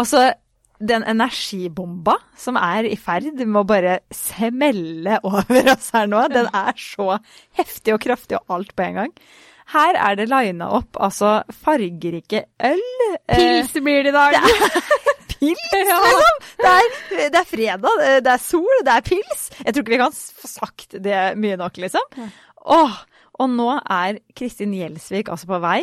Altså, den energibomba som er i ferd med å bare smelle over oss her nå, den er så heftig og kraftig og alt på en gang. Her er det lina opp altså fargerike øl. eh, Pils blir det i dag. pils, liksom! Det er, det er fredag, det er sol, det er pils. Jeg tror ikke vi kan få sagt det mye nok, liksom. Åh, og nå er Kristin Gjelsvik altså på vei.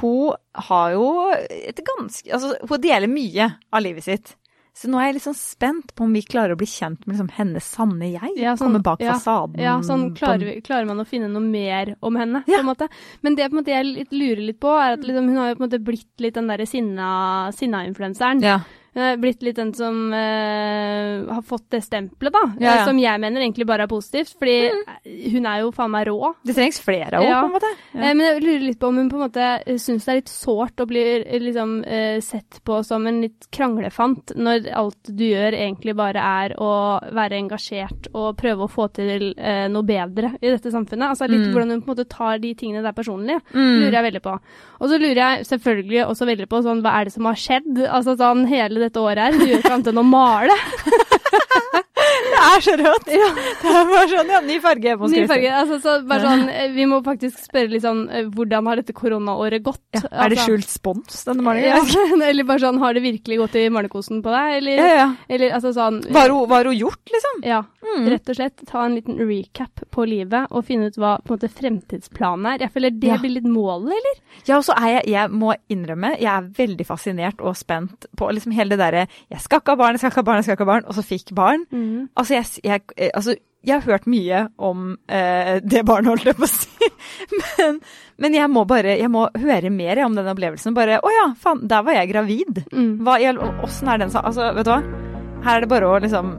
Hun har jo et ganske Altså, hun deler mye av livet sitt. Så nå er jeg litt sånn spent på om vi klarer å bli kjent med liksom hennes sanne jeg. Ja, sånn- Komme bak ja, fasaden. Ja, sånn klarer, vi, klarer man å finne noe mer om henne, Ja. på en måte. Men det på en måte jeg litt, lurer litt på, er at liksom, hun har jo på en måte blitt litt den derre sinna- sinna-influenseren. Ja. Er blitt litt den som uh, har fått det stempelet, da. Ja, ja. eh, Som jeg mener egentlig bare er positivt, fordi hun er jo faen meg rå. Det trengs flere av henne, Ja. på en måte. Eh, Men jeg lurer litt på om hun på en måte syns det er litt sårt å bli eh, liksom, uh, sett på som en litt kranglefant, når alt du gjør egentlig bare er å være engasjert og prøve å få til eh, noe bedre i dette samfunnet. Altså litt Mm. hvordan hun på en måte tar de tingene der personlig, Mm. lurer jeg veldig på. Og så lurer jeg selvfølgelig også veldig på sånn, hva er det som har skjedd? Altså sånn hele dette året her, du gjør ikke annet enn å male. Det er så rått! Det er bare sånn, ja, ny farge på Ny skriften. Altså, så bare sånn, eh, vi må faktisk spørre litt sånn, eh, hvordan har dette koronaåret gått? Ja, er det Altså- skjult spons, denne malingen? Ja, eller bare sånn, har det virkelig gått i malerkosen på deg? Eller, Ja, ja. eller altså sånn Hva har hun- gjort, liksom? Ja, Mm. rett og slett ta en liten recap på livet og finne ut hva på en måte fremtidsplanen er. Jeg føler det Ja. blir litt målet, eller? Ja, og så er jeg, jeg må innrømme, jeg er veldig fascinert og spent på liksom hele det derre Jeg skal ikke ha barn, jeg skal ikke ha barn, jeg skal ikke ha barn, og så fikk barn. Altså, jeg, jeg, eh, altså, jeg har hørt mye om eh, det barnet, holdt jeg på å si. Men, men jeg må bare jeg må høre mer om den opplevelsen. Bare Å ja, faen, der var jeg gravid. Mm. Hva, Åssen er den sa... Altså, vet du hva? Her er det bare å liksom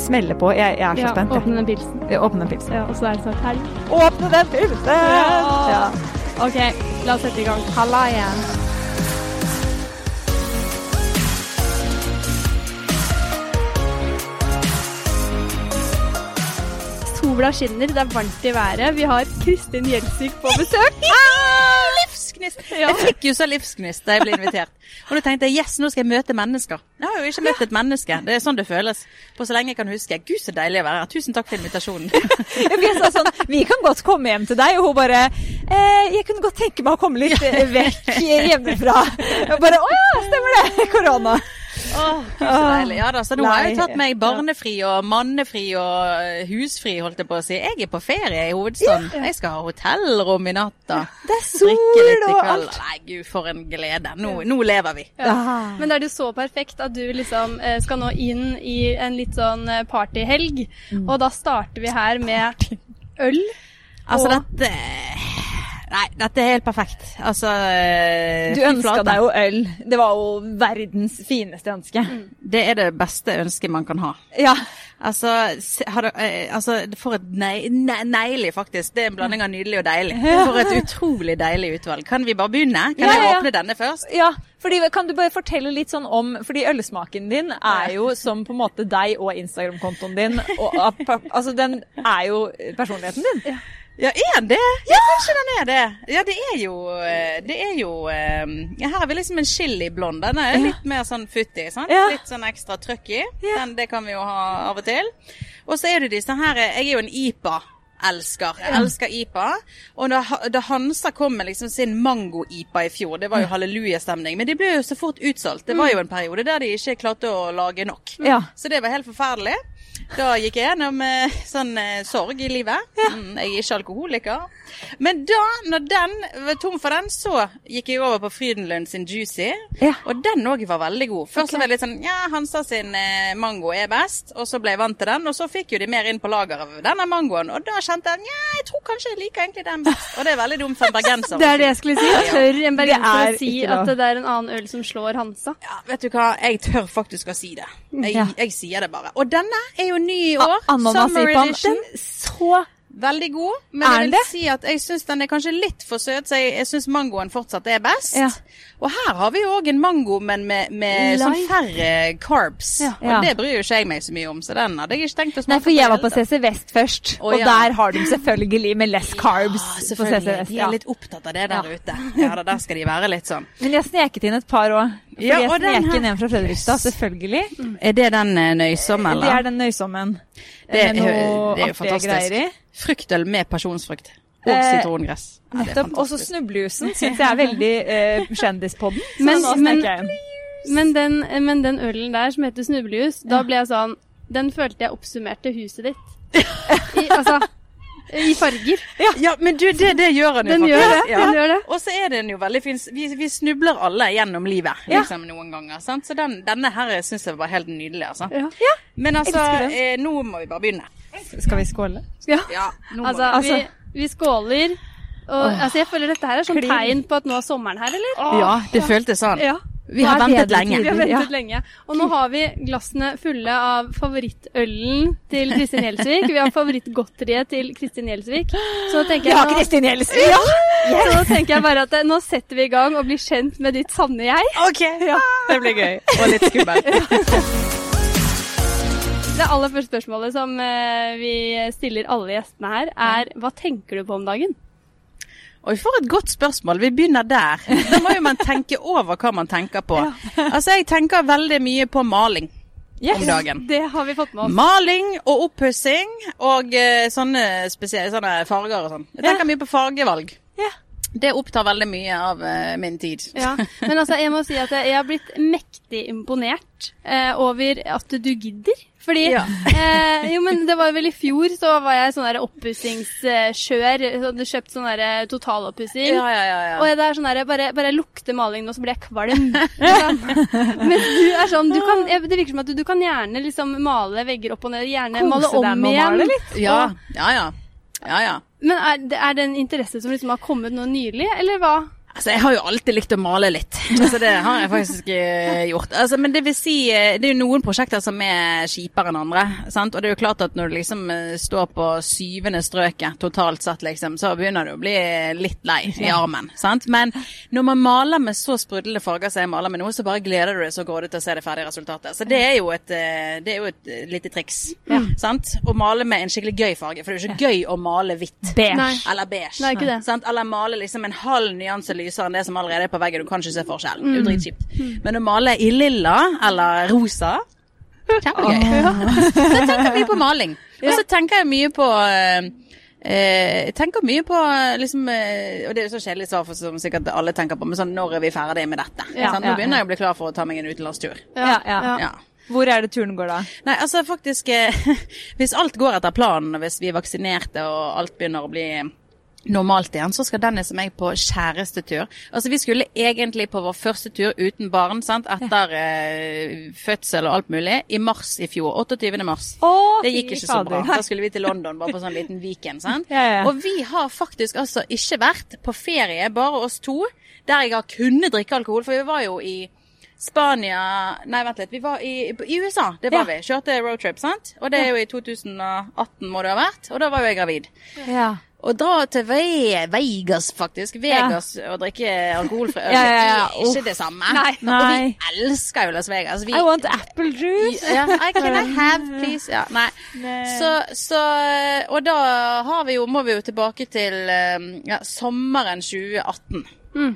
smelle på. Jeg, jeg er så Ja, spent. åpne den pilsen. Ja, åpne den pilsen. Ja, og så er det snart helg. Åpne den pilsen! Ja. Ja. Ok, la oss sette i gang. Halla igjen. Sola skinner, det er varmt i været. Vi har Kristin Gjelsvik på besøk. livsgnist! Jeg fikk jo så livsgnist da jeg ble invitert. Og da tenkte jeg yes, nå skal jeg møte mennesker. Jeg har jo ikke møtt et menneske. Det er sånn det føles. På så lenge jeg kan huske. Gud, så deilig å være her. Tusen takk for invitasjonen. Ja, jeg sa sånn, vi kan godt komme hjem til deg, og hun bare eh, Jeg kunne godt tenke meg å komme litt vekk hjemmefra. Og bare Å ja, stemmer det! Korona. Åh, så deilig. Ja da, så nå har jeg tatt meg barnefri og mannefri og eh, husfri, holdt jeg på å si. Jeg er på ferie i hovedstaden. Jeg skal ha hotellrom i natt da. Det er sol og alt. Nei, gud, for en glede. Nå, nå lever vi. Ja. Men det er det jo så perfekt at du liksom eh, skal nå inn i en litt sånn eh, partyhelg. Mm. Og da starter vi her med øl. Altså, Og- dette Nei, dette er helt perfekt. Altså eh, Du ønska deg jo øl. Det var jo verdens fineste ønske. Det er det beste ønsket man kan ha. Ja. Altså, har du, eh, altså for et nei, ne, neilig, faktisk. Det er en blanding av nydelig og deilig. For et utrolig deilig utvalg. Kan vi bare begynne? Kan Ja, jeg ja. åpne denne først? Ja, fordi, kan du bare fortelle litt sånn om Fordi ølsmaken din er jo som på en måte deg og Instagram-kontoen din. Og, altså, den er jo personligheten din. Ja, er den det? Ja, kanskje den er det. Ja, det er jo eh, Det er jo eh, ja, Her har vi liksom en chili blond. Den er litt mer sånn futtig. sant? Ja. Litt sånn ekstra trøkk i. Den, det kan vi jo ha av og til. Og så er det disse her eh, Jeg er jo en IPA. Elsker. Jeg elsker IPA. Og da, da Hansa kom med liksom sin mango-IPA i fjor, det var jo hallelujastemning. Men de ble jo så fort utsolgt. Det var jo en periode der de ikke klarte å lage nok. Ja. Så det var helt forferdelig. Da gikk jeg gjennom eh, sånn eh, sorg i livet. Mm, jeg er ikke alkoholiker. Men da, når den var tom for den, så gikk jeg over på Frydenlund sin Juicy. Ja. Og den òg var veldig god. Først så var det litt sånn Ja, Hansa sin eh, mango er best. Og så ble jeg vant til den. Og så fikk jo de mer inn på lageret av denne mangoen. Og da kjente jeg ja, jeg tror kanskje jeg liker egentlig den best. Og det er veldig dumt for en bergenser. Det er det jeg skulle si. Tør en bergenser er å si at det er en annen øl som slår Hansa? Ja, vet du hva, jeg tør faktisk å si det. Jeg, Ja. jeg sier det bare. Og denne er jo ny i år. Ananasipaen. så veldig god. Men jeg vil si at jeg syns den er kanskje litt for søt, så jeg, jeg syns mangoen fortsatt er best. Ja. Og her har vi jo òg en mango, men med, med sånn færre carbs. Ja. Og Ja. det bryr jo ikke jeg meg så mye om, så den hadde jeg ikke tenkt å smake Nei, for jeg var på. CC Vest først, Å, og der har de selvfølgelig med less carbs Ja, på CC. Vest. De er litt opptatt av det der ute. Ja, da, der skal de være litt sånn. Men jeg sneket inn et par òg. Ja, jeg her- ned fra Fredrikstad, selvfølgelig. Er det den nøysomme, eller? Det er den nøysommen. Det er- det er jo fantastisk. greier i. Fruktøl med pasjonsfrukt. Og Eh, sitrongress. Ja, det er Nettopp. Også fantastisk. snublejusen syns jeg er veldig eh, kjendis på den. Så Men- men-. Men den, men den ølen der som heter snublejus, da ble jeg sånn Den følte jeg oppsummerte huset ditt. I, altså i farger. Ja, men du, det, det gjør den jo Den gjør det. Ja. Den gjør det. Og så er den jo veldig fin. Vi, vi snubler alle gjennom livet Ja. liksom, noen ganger. Sant? Så den, denne her syns jeg var helt nydelig. Altså. Ja. Men altså, eh, nå må vi bare begynne. Skal vi skåle? ja. Ja, Altså, vi. Altså- vi, vi skåler. Og altså, jeg føler dette her er sånn Klin. tegn på at nå er sommeren her, eller? Ja, det føltes sånn. Ja. Vi har ventet lenge. Vi har ventet Ja. lenge. Og nå har vi glassene fulle av favorittølen til Kristin Gjelsvik. Vi har favorittgodteriet til Kristin Gjelsvik. Så da tenker jeg, Ja, nå, Kristin Gjelsvik! så da tenker jeg bare at eh, nå setter vi i gang og blir kjent med ditt sanne jeg. OK, ja. det blir gøy. Og litt skummelt. Det aller første spørsmålet som eh, vi stiller alle gjestene her, er hva tenker du på om dagen? Oi, for et godt spørsmål. Vi begynner der. Da må jo man tenke over hva man tenker på. Altså, jeg tenker veldig mye på maling om dagen. Det har vi fått med oss. Maling og oppussing og eh, sånne sånne farger og sånn. Jeg tenker mye på fargevalg. Ja. Det opptar veldig mye av eh, min tid. Ja, men altså, jeg må si at jeg har blitt mektig imponert over at du gidder. Fordi Ja. eh, Jo, men det var vel i fjor så var jeg sånn der oppussingsskjør. Så hadde kjøpt sånn der totaloppussing. Ja, ja, ja, ja. Og det er sånn der, bare, bare lukter maling nå, så blir jeg kvalm. men du er sånn du kan, Det virker som at du, du kan gjerne liksom male vegger opp og ned. Gjerne Kose male om igjen. male ja, ja, ja. ja, ja. Men er, er det en interesse som liksom har kommet nå nylig, eller hva? Altså, jeg har jo alltid likt å male litt. Altså, det har jeg faktisk uh, gjort. Altså, men det vil si, eh, det er jo noen prosjekter som er kjipere enn andre. Sant? Og det er jo klart at når du liksom eh, står på syvende strøket totalt sett, liksom, så begynner du å bli litt lei i armen. Sant? Men når man maler med så sprudlende farger som jeg maler med nå, så bare gleder du deg så grådig til å se det ferdige resultatet. Så det er jo et, det er jo et lite triks. Sant? Å male med en skikkelig gøy farge, for det er jo ikke gøy å male hvitt. Beige. Eller beige. Nei? Eller male liksom en halv nyanse lysere enn det som allerede er på veggen. Du kan ikke se forskjellen. Det er jo dritkjipt. Men å male i lilla eller rosa Kjempegøy. Så jeg tenker mye på maling. Og så tenker jeg mye på eh, eh, jeg tenker mye på eh, liksom, eh, Og det er jo så kjedelig svar for som sikkert alle tenker på, men sånn når er vi ferdig med dette? Ja, sant? Nå ja, begynner jeg å bli klar for å ta meg en utenlandstur. Ja, ja. Ja. Hvor er det turen går da? Nei, altså faktisk eh, Hvis alt går etter planen, og hvis vi er vaksinerte og alt begynner å bli normalt igjen, så skal Dennis og meg på kjærestetur. Altså Vi skulle egentlig på vår første tur uten barn, sant? etter eh, fødsel og alt mulig, i mars i fjor. 28. mars. Å, Det gikk ikke så bra. Da skulle vi til London bare på sånn liten weekend. sant? Ja, ja. Og vi har faktisk altså ikke vært på ferie, bare oss to, der jeg har kunnet drikke alkohol. For vi var jo i Spania Nei, vent litt. Vi var i, i USA. Det var Ja. vi. Kjørte roadtrip, sant? Og det er jo i 2018 må det ha vært. Og da var jo jeg gravid. Ja. Å dra til Ve Vegas, faktisk. Vegas og drikke alkoholfri øl Ja, ja, ja. er ikke det samme. Nei. Og vi elsker jo Las Vegas. Vi, I want apple juice. ja, I can I have, please? Ja, nei. Så, så Og da har vi jo, må vi jo tilbake til eh, ja, sommeren 2018. Mm.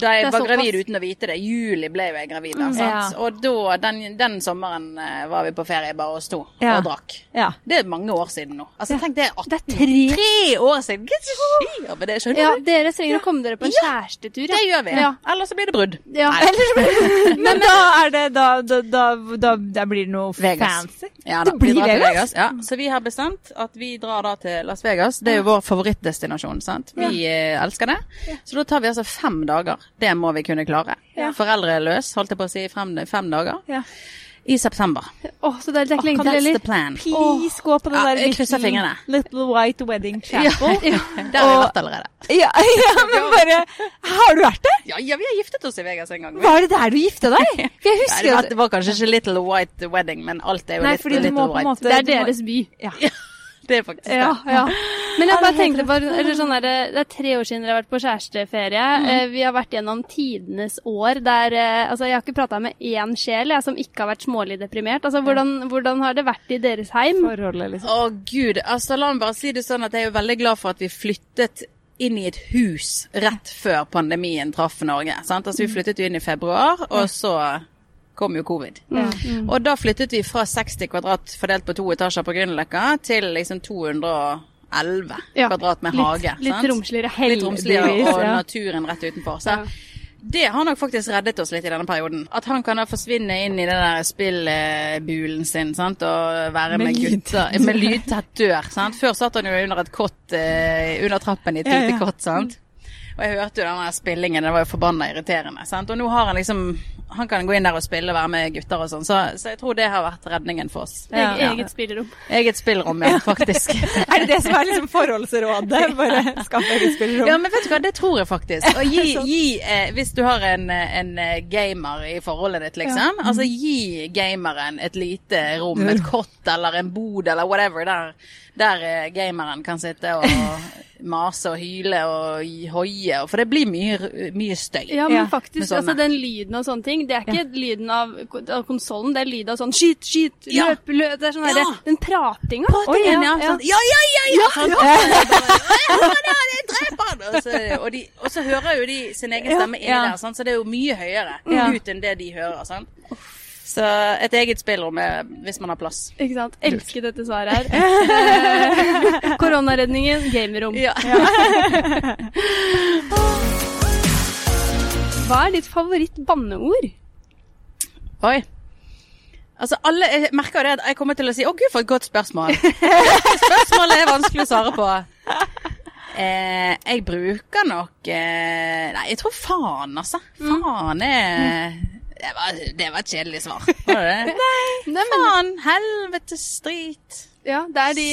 Da jeg var gravid uten å vite det. I juli ble jeg gravid. Da, sant? Ja. Og da, den, den sommeren eh, var vi på ferie, bare oss to, Ja. og drakk. Ja. Det er mange år siden nå. Altså, tenk det er 18 Det er tre. tre år siden! Hva skjer med det? Skjønner Ja, du? dere trenger å komme dere på en kjærestetur. Det gjør vi. Ja. Ellers så blir det brudd. Ja. Men da er det Da, da, da, blir det noe Vegas. fancy. Ja, Det blir Vegas? Vegas. Ja, så vi har bestemt at vi drar da til Las Vegas. Det er jo vår favorittdestinasjon. sant? Vi eh, elsker det. Så da tar vi altså fem dager. Det må vi kunne klare. Ja. Foreldreløs, holdt jeg på å si, fem, fem dager. Ja. I september. Oh, så det er, det til That's the plan. Please, gå på den Ja, der little, fingrene. little White Wedding Chapel. ja, der har vi vært allerede. Ja, ja, men bare Har du vært der? Ja, ja, vi har giftet oss i Vegas en gang. Var det der du gifta deg? Jeg Nei, det, husker var, det var kanskje ikke Little White Wedding, men alt er jo Nei, litt fordi du Little må på en White. måte Det er deres by. Ja. Det er faktisk det. ja. Men jeg bare tenkte bare, eller sånn der, Det er tre år siden dere har vært på kjæresteferie. Mm. Vi har vært gjennom tidenes år der eh, Altså, jeg har ikke prata med én sjel jeg, som ikke har vært smålig deprimert. Altså, hvordan, hvordan har det vært i deres heim? Forholdet, liksom. Å gud, altså la meg bare si det sånn at jeg er jo veldig glad for at vi flyttet inn i et hus rett før pandemien traff Norge. Sant? Altså vi flyttet jo inn i februar, og så kom jo covid. Mm. Og da flyttet vi fra 60 kvadrat fordelt på to etasjer på Grünerløkka til liksom 211 Ja, kvadrat med litt, hage. Litt sant? romsligere. Litt romsligere Heldigvis, og naturen rett utenfor. Så Ja. det har nok faktisk reddet oss litt i denne perioden. At han kan da forsvinne inn i den der spillbulen sin sant? og være Med med, gutter med lydtett dør. Sant? Før satt han jo under et kott uh, under trappen i et Ja, lite ja. kott. sant? Og jeg hørte jo den spillingen, det var jo forbanna irriterende. Sant? Og nå har han liksom Han kan gå inn der og spille og være med gutter og sånn. Så, så jeg tror det har vært redningen for oss. Ja. Eget spillerom. Eget spillrom, ja, faktisk. Er det det som er liksom forholdsrådet? Bare skaff eget spillerom? Ja, men vet du hva, det tror jeg faktisk. Og gi, gi eh, Hvis du har en, en eh, gamer i forholdet ditt, liksom. Altså gi gameren et lite rom, et kott eller en bod eller whatever, der, der eh, gameren kan sitte og mase og hyle og hoie. For det blir mye, mye støy. Ja, men faktisk, altså den lyden og sånne ting, det er ikke lyden av, av konsollen, det er lyd av sånn skyt, skyt, Ja. løp, løp, det er sånn Ja. derre Den pratinga. Oi, ja, ja, ja, ja, ja, ja, ja? Ja, ja, jeg dreper han! Og så, og, de, og så hører jo de sin egen stemme inni Ja. der, sånn, så det er jo mye høyere Ja. ut enn det de hører. Sant? Så et eget spillrom er, hvis man har plass. Ikke sant. Elsker dette svaret her. Koronaredningen, gamerom. Ja. Hva er ditt favoritt-banneord? Oi. Altså, alle, Jeg merker jo det at jeg kommer til å si 'Å, gud, for et godt spørsmål'. Spørsmålet er vanskelig å svare på. Eh, jeg bruker nok eh, Nei, jeg tror faen, altså. Faen er det var, det var et kjedelig svar. Var det det? Nei, Faen, helvete, drit. ja, det er de,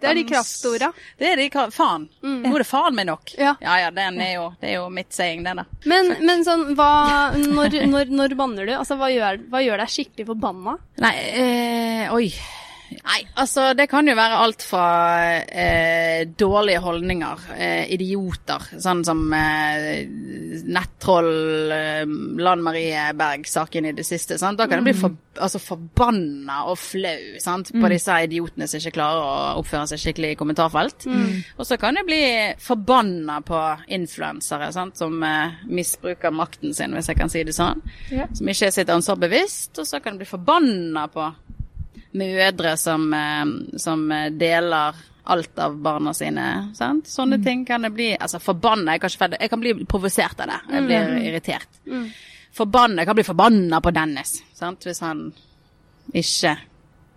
det er de kraftorda. Det er de Faen. Faen. Nå er det faen meg nok. Ja. ja, ja den er jo, det er jo mitt saying, det, da. Men, men sånn, hva, når, når, når banner du? Altså, hva gjør, hva gjør deg skikkelig forbanna? Nei, eh, oi. Nei, altså det kan jo være alt fra eh, dårlige holdninger, eh, idioter, sånn som eh, nettroll, eh, Lan Marie Berg-saken i det siste. Sant? Da kan jeg bli for, altså, forbanna og flau sant? på disse idiotene som ikke klarer å oppføre seg skikkelig i kommentarfelt. Og så kan du bli forbanna på influensere sant? som eh, misbruker makten sin, hvis jeg kan si det sånn. Ja. Som ikke er sitt ansvar bevisst. Og så kan du bli forbanna på mødre som, eh, som deler alt av barna sine. Sant? Sånne ting kan jeg bli Altså forbanna, jeg jeg kan bli provosert av det. Jeg blir irritert. Forbanna, jeg kan bli forbanna på Dennis, sant? hvis han ikke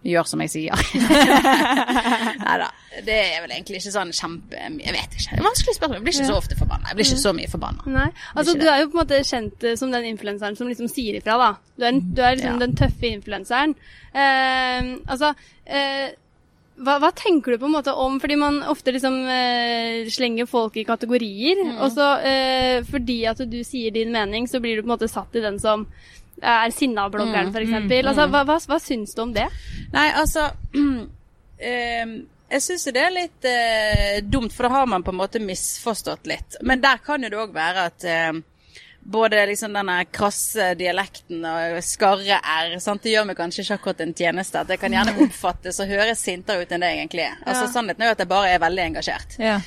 gjør som jeg sier. Nei da. Det er vel egentlig ikke sånn kjempe Jeg vet ikke. Det er vanskelig spørsmål. Jeg blir ikke så ofte forbanna. Jeg blir ikke så mye forbanna. Nei, altså du er jo på en måte kjent eh, som den influenseren som liksom sier ifra, da. Du er, du er liksom Ja. den tøffe influenseren. Eh, altså, eh, hva, hva tenker du på en måte om Fordi man ofte liksom eh, slenger folk i kategorier. Og så eh, fordi at du sier din mening, så blir du på en måte satt i den som er sinna-bloggeren, for eksempel. Altså, hva, hva, hva syns du om det? Nei, altså ehm, Jeg syns det er litt eh, dumt, for da har man på en måte misforstått litt. Men der kan jo det òg være at eh, både liksom denne krasse dialekten og skarre r, sant? det gjør meg kanskje ikke akkurat en tjeneste. At jeg kan gjerne oppfattes og høres sintere ut enn det egentlig er. Altså Ja. Sannheten er jo at jeg bare er veldig engasjert. Ja.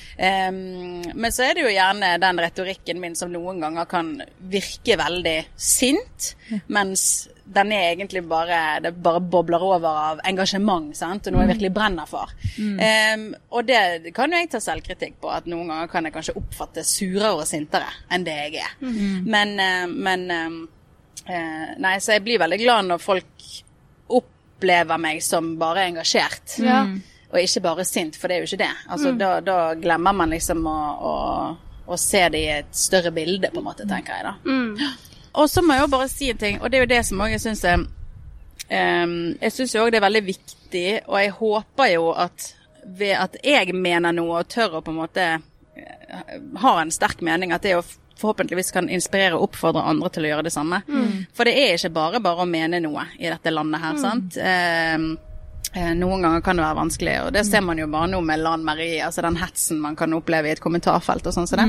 Um, men så er det jo gjerne den retorikken min som noen ganger kan virke veldig sint, mens den er egentlig bare Det bare bobler over av engasjement sant? og noe jeg virkelig brenner for. Ehm, og det kan jo jeg ta selvkritikk på, at noen ganger kan jeg kanskje oppfatte surere og sintere enn det jeg er. Men, eh, men eh, eh, Nei, så jeg blir veldig glad når folk opplever meg som bare engasjert Ja. og ikke bare sint, for det er jo ikke det. Altså, da, da glemmer man liksom å, å, å se det i et større bilde, på en måte, tenker jeg da. Mm. Og så må jeg jo bare si en ting, og det er jo det som jeg syns er um, Jeg syns jo òg det er veldig viktig, og jeg håper jo at ved at jeg mener noe og tør å på en måte eh, ha en sterk mening, at det jo forhåpentligvis kan inspirere og oppfordre andre til å gjøre det samme. For det er ikke bare bare å mene noe i dette landet her, sant. Ehm, Eh, Noen ganger kan det være vanskelig, og det ser man jo bare nå med Lan Marie, altså den hetsen man kan oppleve i et kommentarfelt og sånn som det.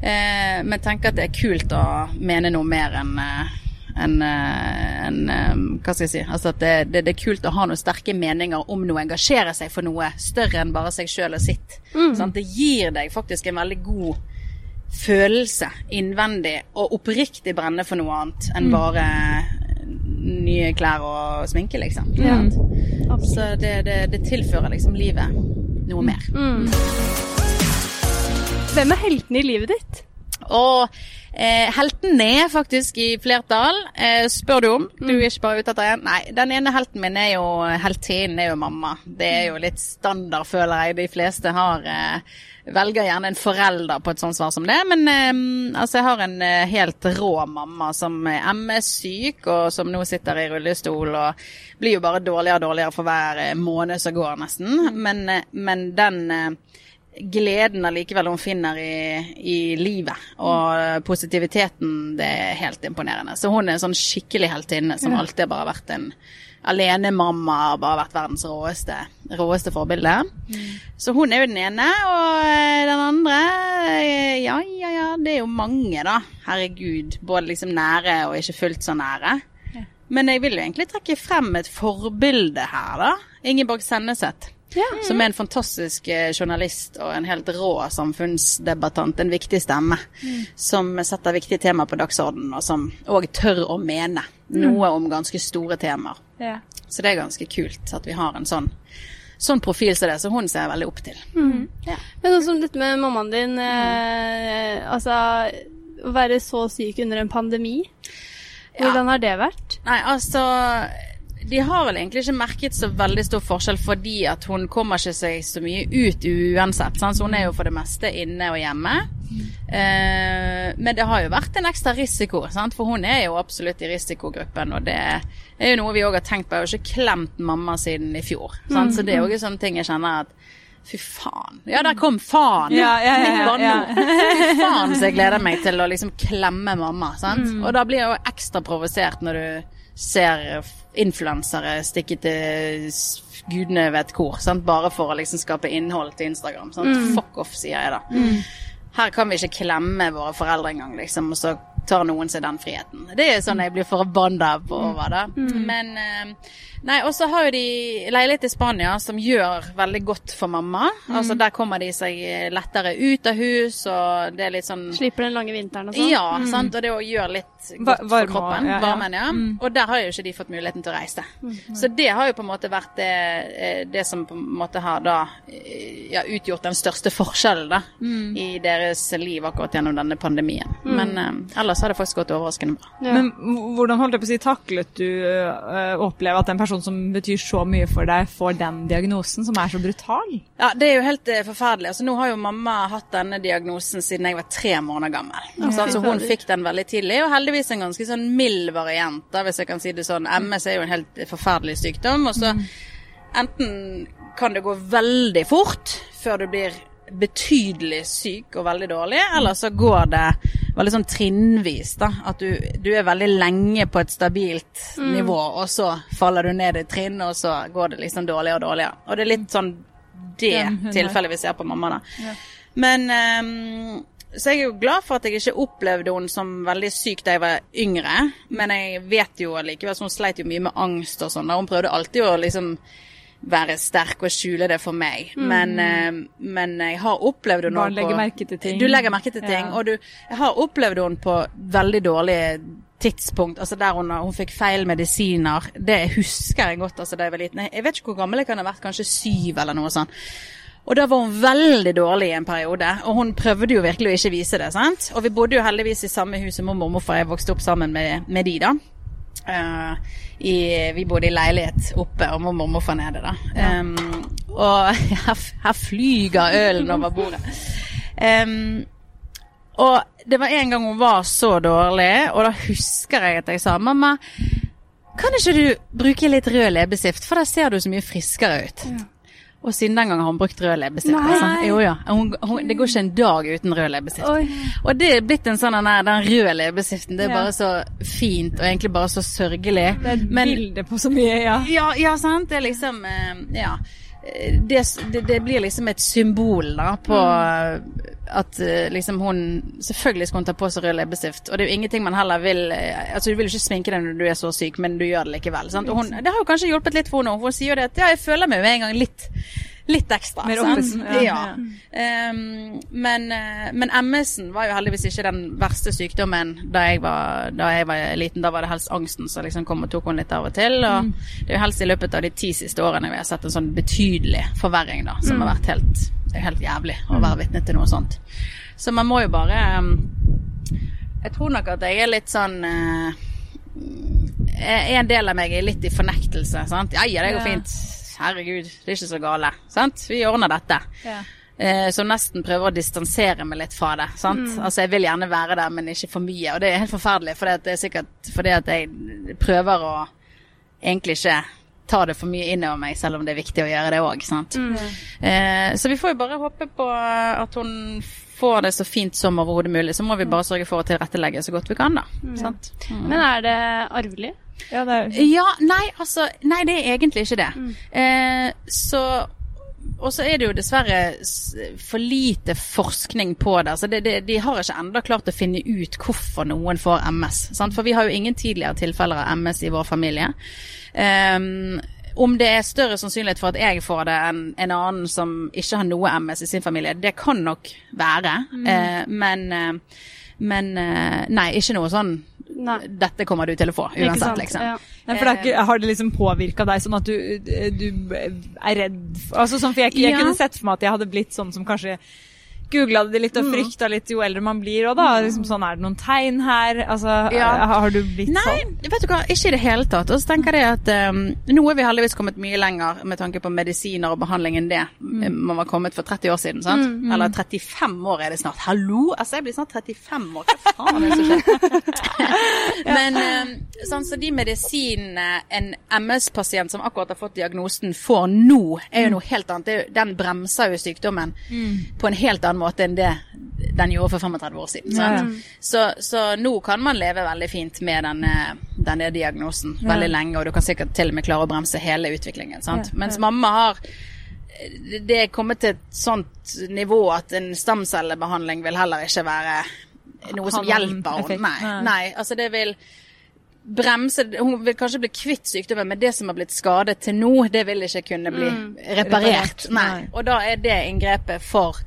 Eh, men tenker at det er kult å mene noe mer enn en, eh, enn, eh, Hva skal jeg si? Altså at det, det, det er kult å ha noen sterke meninger om noe, engasjere seg for noe større enn bare seg sjøl og sitt. Sant? Det gir deg faktisk en veldig god følelse innvendig, og oppriktig brenne for noe annet enn bare nye klær og sminke, liksom. Ja. Så det, det, det tilfører liksom livet noe mer. Mm. Hvem er heltene i livet ditt? Og eh, helten er faktisk i flertall, eh, spør du om. Du er ikke bare ute etter en. Nei, den ene helten min er jo heltinnen, er jo mamma. Det er jo litt standard, føler jeg. De fleste har eh, velger gjerne en forelder på et sånt svar som det. Men eh, altså, jeg har en eh, helt rå mamma som er MS-syk, og som nå sitter i rullestol og blir jo bare dårligere og dårligere for hver eh, måned som går, nesten. Men, eh, men den eh, gleden allikevel hun finner i, i livet, og positiviteten, det er helt imponerende. Så hun er en sånn skikkelig heltinne som alltid bare har vært en alenemamma, bare vært verdens råeste, råeste forbilde. Så hun er jo den ene, og eh, den andre, eh, ja, ja, ja, det er jo mange da, herregud, både liksom nære og ikke fullt så nære. Men jeg vil jo egentlig trekke frem et forbilde her da, Ingeborg Senneset. Som er en fantastisk eh, journalist og en helt rå samfunnsdebattant. En viktig stemme. Som setter viktige temaer på dagsordenen, og som òg tør å mene noe om ganske store temaer. Ja. Så det er ganske kult at vi har en sånn, sånn profil som det, så hun ser jeg veldig opp til. Ja. Men sånn litt med mammaen din, eh, altså å være så syk under en pandemi, hvordan har det vært? Nei, altså De har vel egentlig ikke merket så veldig stor forskjell fordi at hun kommer ikke seg så mye ut uansett. Sant? Så hun er jo for det meste inne og hjemme. Eh, men det har jo vært en ekstra risiko, sant? for hun er jo absolutt i risikogruppen. Og det er jo noe vi òg har tenkt på. Jeg har jo ikke klemt mamma siden i fjor. Sant? Så det er jo sånne ting jeg kjenner at Fy faen. Ja, der kom faen. Ja, ja, ja, ja. Fy faen så jeg gleder meg til å liksom klemme mamma. Sant? Mm. Og da blir jeg jo ekstra provosert når du ser influensere stikke til gudene vet hvor. Sant? Bare for å liksom skape innhold til Instagram. Sant? Mm. Fuck off, sier jeg da. Her kan vi ikke klemme våre foreldre engang, liksom, og så tar noen seg den friheten. Det er sånn jeg blir forbanna på over det. Men eh, Nei, og så har jo de leilighet i Spania som gjør veldig godt for mamma. Altså Der kommer de seg lettere ut av hus, og det er litt sånn Slipper den lange vinteren og sånn? ja, sant? og det å gjøre litt godt varme for kroppen. ja, ja. Varmen, ja. Og der har jo ikke de fått muligheten til å reise. Så det har jo på en måte vært det, eh, det som på en måte har da eh, ja, utgjort den største forskjellen da, i deres liv akkurat gjennom denne pandemien. Men eh, ellers har det faktisk gått overraskende bra. Ja. Men hvordan holdt jeg på å si, taklet du å oppleve at en person som betyr så mye for deg, får den diagnosen, som er så brutal? Ja, det er jo helt eh, forferdelig. Altså, nå har jo mamma hatt denne diagnosen siden jeg var tre måneder gammel. Altså, altså, hun fikk den veldig tidlig, og heldigvis en ganske sånn mild variant, da, hvis jeg kan si det sånn. MS er jo en helt forferdelig sykdom, og så enten kan det gå veldig fort før du blir betydelig syk og veldig dårlig, eller så går det veldig sånn trinnvis, da. At du, du er veldig lenge på et stabilt nivå, og så faller du ned i trinn, og så går det liksom dårligere og dårligere. Og det er litt sånn det tilfellet vi ser på mamma, da. Men um, Så jeg er jo glad for at jeg ikke opplevde henne som veldig syk da jeg var yngre. Men jeg vet jo allikevel at hun sleit jo mye med angst og sånn. Hun prøvde alltid å liksom være sterk og skjule det for meg. Men, eh, men jeg har opplevd henne Barn på- legger merke til ting. Du legger merke til ting. Ja. Og du, jeg har opplevd henne på veldig dårlige tidspunkt, altså der hun, hun fikk feil medisiner. Det husker jeg godt altså da jeg var liten. Jeg vet ikke hvor gammel jeg kan ha vært, kanskje syv eller noe sånt. Og da var hun veldig dårlig i en periode, og hun prøvde jo virkelig å ikke vise det. sant? Og vi bodde jo heldigvis i samme hus som mormor og morfar, jeg vokste opp sammen med, med de da. Eh, i, vi bodde i leilighet oppe, og mormor og morfar nede, da. Em, og her, her flyger ølen over bordet. Um, og det var en gang hun var så dårlig, og da husker jeg at jeg sa mamma, kan ikke du bruke litt rød leppestift, for da ser du så mye friskere ut. Og siden den gang har hun brukt rød leppestift. Altså. Jo, ja. Hun, hun, det går ikke en dag uten rød leppestift. Oi. Og det er blitt en sånn den den røde leppestiften. Det er Ja. bare så fint, og egentlig bare så sørgelig. Det er et bilde på så mye, ja. Ja, ja, sant. Det er liksom eh, Ja. Det, det, det blir liksom et symbol da på eh, at eh, liksom hun Selvfølgelig skal hun ta på seg rød leppestift, og det er jo ingenting man heller vil eh, Altså Du vil jo ikke sminke deg når du er så syk, men du gjør det likevel. Sant? Og hun, det har jo kanskje hjulpet litt for henne. Hun sier jo det at ja, jeg føler meg med en gang litt Litt ekstra. Mer oppesen, Ja. ja. Ehm, men eh, men MS-en var jo heldigvis ikke den verste sykdommen da jeg var, da jeg var liten. Da var det helst angsten som liksom kom og tok henne litt av og til. Og Mm. det er jo helst i løpet av de ti siste årene vi har sett en sånn betydelig forverring, da. Som Mm. har vært helt, helt jævlig å være vitne til noe sånt. Så man må jo bare ehm, Jeg tror nok at jeg er litt sånn eh, En del av meg er litt i fornektelse. Sant? Ja, ja, det går Ja. fint. Herregud, det er ikke så gale. Sant? Vi ordner dette. Ja. Eh, som nesten prøver å distansere meg litt fra det. Sant? Mm. Altså Jeg vil gjerne være der, men ikke for mye. Og det er helt forferdelig, for det er sikkert fordi at jeg prøver å egentlig ikke ta det for mye innover meg, selv om det er viktig å gjøre det òg. Mm. Eh, så vi får jo bare håpe på at hun får det så fint som overhodet mulig. Så må vi bare sørge for å tilrettelegge så godt vi kan, da. Sant? Mm. Men er det arvelig? Ja, Ja, nei, altså Nei, det er egentlig ikke det. Eh, så og så er det jo dessverre for lite forskning på det. Så det, det. De har ikke enda klart å finne ut hvorfor noen får MS. Sant? For vi har jo ingen tidligere tilfeller av MS i vår familie. Um, om det er større sannsynlighet for at jeg får det enn en annen som ikke har noe MS i sin familie, det kan nok være. Eh, men, eh, men eh, nei, ikke noe sånn Nei. Dette kommer du til å få uansett, liksom. Ja. Nei, for det er ikke, Har det liksom påvirka deg sånn at du, du er redd for altså sånn, For jeg, jeg Ja. kunne sett for meg at jeg hadde blitt sånn som kanskje googla det litt og frykta litt jo eldre man blir. Og da liksom sånn, er det noen tegn her? Altså, Ja. Har du blitt Nei, sånn? vet du hva, ikke i det hele tatt. Og så tenker jeg at um, nå er vi heldigvis kommet mye lenger med tanke på medisiner og behandling enn det man var kommet for 30 år siden. sant? Eller 35 år er det snart. Hallo! Altså, jeg blir snart 35 år. Hva faen er det som skjer? Men um, sånn, så de medisinene en MS-pasient som akkurat har fått diagnosen, får nå, er jo noe helt annet. Den bremser jo sykdommen på en helt annen måte enn det den gjorde for 35 år siden. Ja, ja. Så, så nå kan man leve veldig fint med denne, denne diagnosen veldig lenge, og du kan sikkert til og med klare å bremse hele utviklingen. Sant? Ja, Mens mamma har Det er kommet til et sånt nivå at en stamcellebehandling vil heller ikke være noe som hjelper henne. Nei, Nei. altså det vil bremse Hun vil kanskje bli kvitt sykdommen, men det som har blitt skadet til nå, det vil ikke kunne bli reparert. Reparert, nei. Og da er det inngrepet for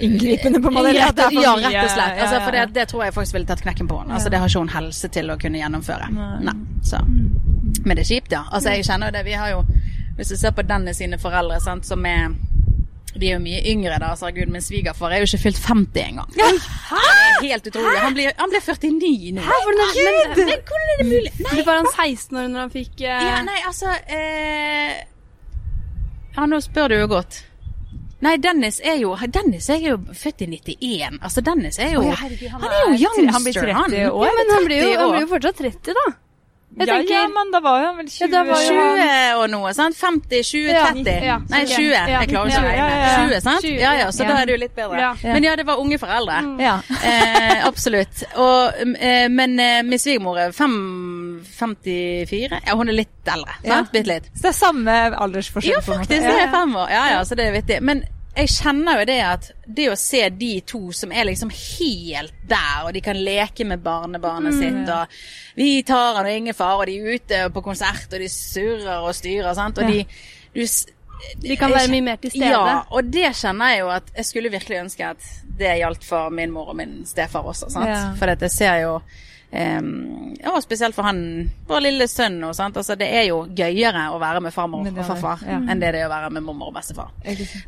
Inngripende, på måte? ja, det ja, rett og slett. Altså, ja, ja, for det, det tror jeg faktisk ville tatt knekken på henne. Altså, det har ikke hun helse til å kunne gjennomføre. Nei. Nei. Så. Men det er kjipt, ja. Altså, jeg kjenner jo det. Vi har jo, hvis du ser på Dennis sine foreldre, sant, som er de er jo mye yngre, da. Så Gud, min svigerfar er jo ikke fylt 50 engang. Er helt utrolig. Han blir, han blir 49 nå. Hvordan, men, Men hvordan er det mulig? men var han 16 år når han fikk uh... Ja, nei, altså eh, Ja, nå spør du jo godt. Nei, Dennis er jo Dennis er jo født i 91. Altså, Dennis er jo ja, herregud, han, er jo youngster, Han blir 30 år. Ja, men han blir, jo, han blir jo fortsatt 30, da. Jeg ja, tenker ja, men da var jo han vel 20 Ja, var jo 20 og noe, sant? 50, 20, Ja, 30. ja, Nei, 20. Ja, Jeg klarer ikke å regne. ja, ja. 20, sant? Ja, ja, så da er det jo litt bedre. Men ja, det var unge foreldre. Ja. Eh, absolutt. Og, eh, men eh, min svigermor er 54. Ja, hun er litt eldre. Sant? Bitte litt. Så det er samme aldersforskjell? Ja, faktisk. Det er fem år. Ja, ja, så det er vittig. Men jeg kjenner jo det at det å se de to som er liksom helt der, og de kan leke med barnebarnet sitt, og vi tar han og ingen far, og de er ute på konsert, og de surrer og styrer, sant, og de du, De kan være mye mer til stede. Ja, og det kjenner jeg jo at jeg skulle virkelig ønske at det gjaldt for min mor og min stefar også, sant. Ja. For jeg ser jo Um, ja, spesielt for han, vår lille sønn Og, sant. Altså, det er jo gøyere å være med farmor og farfar ja. enn det det er å være med mormor og bestefar.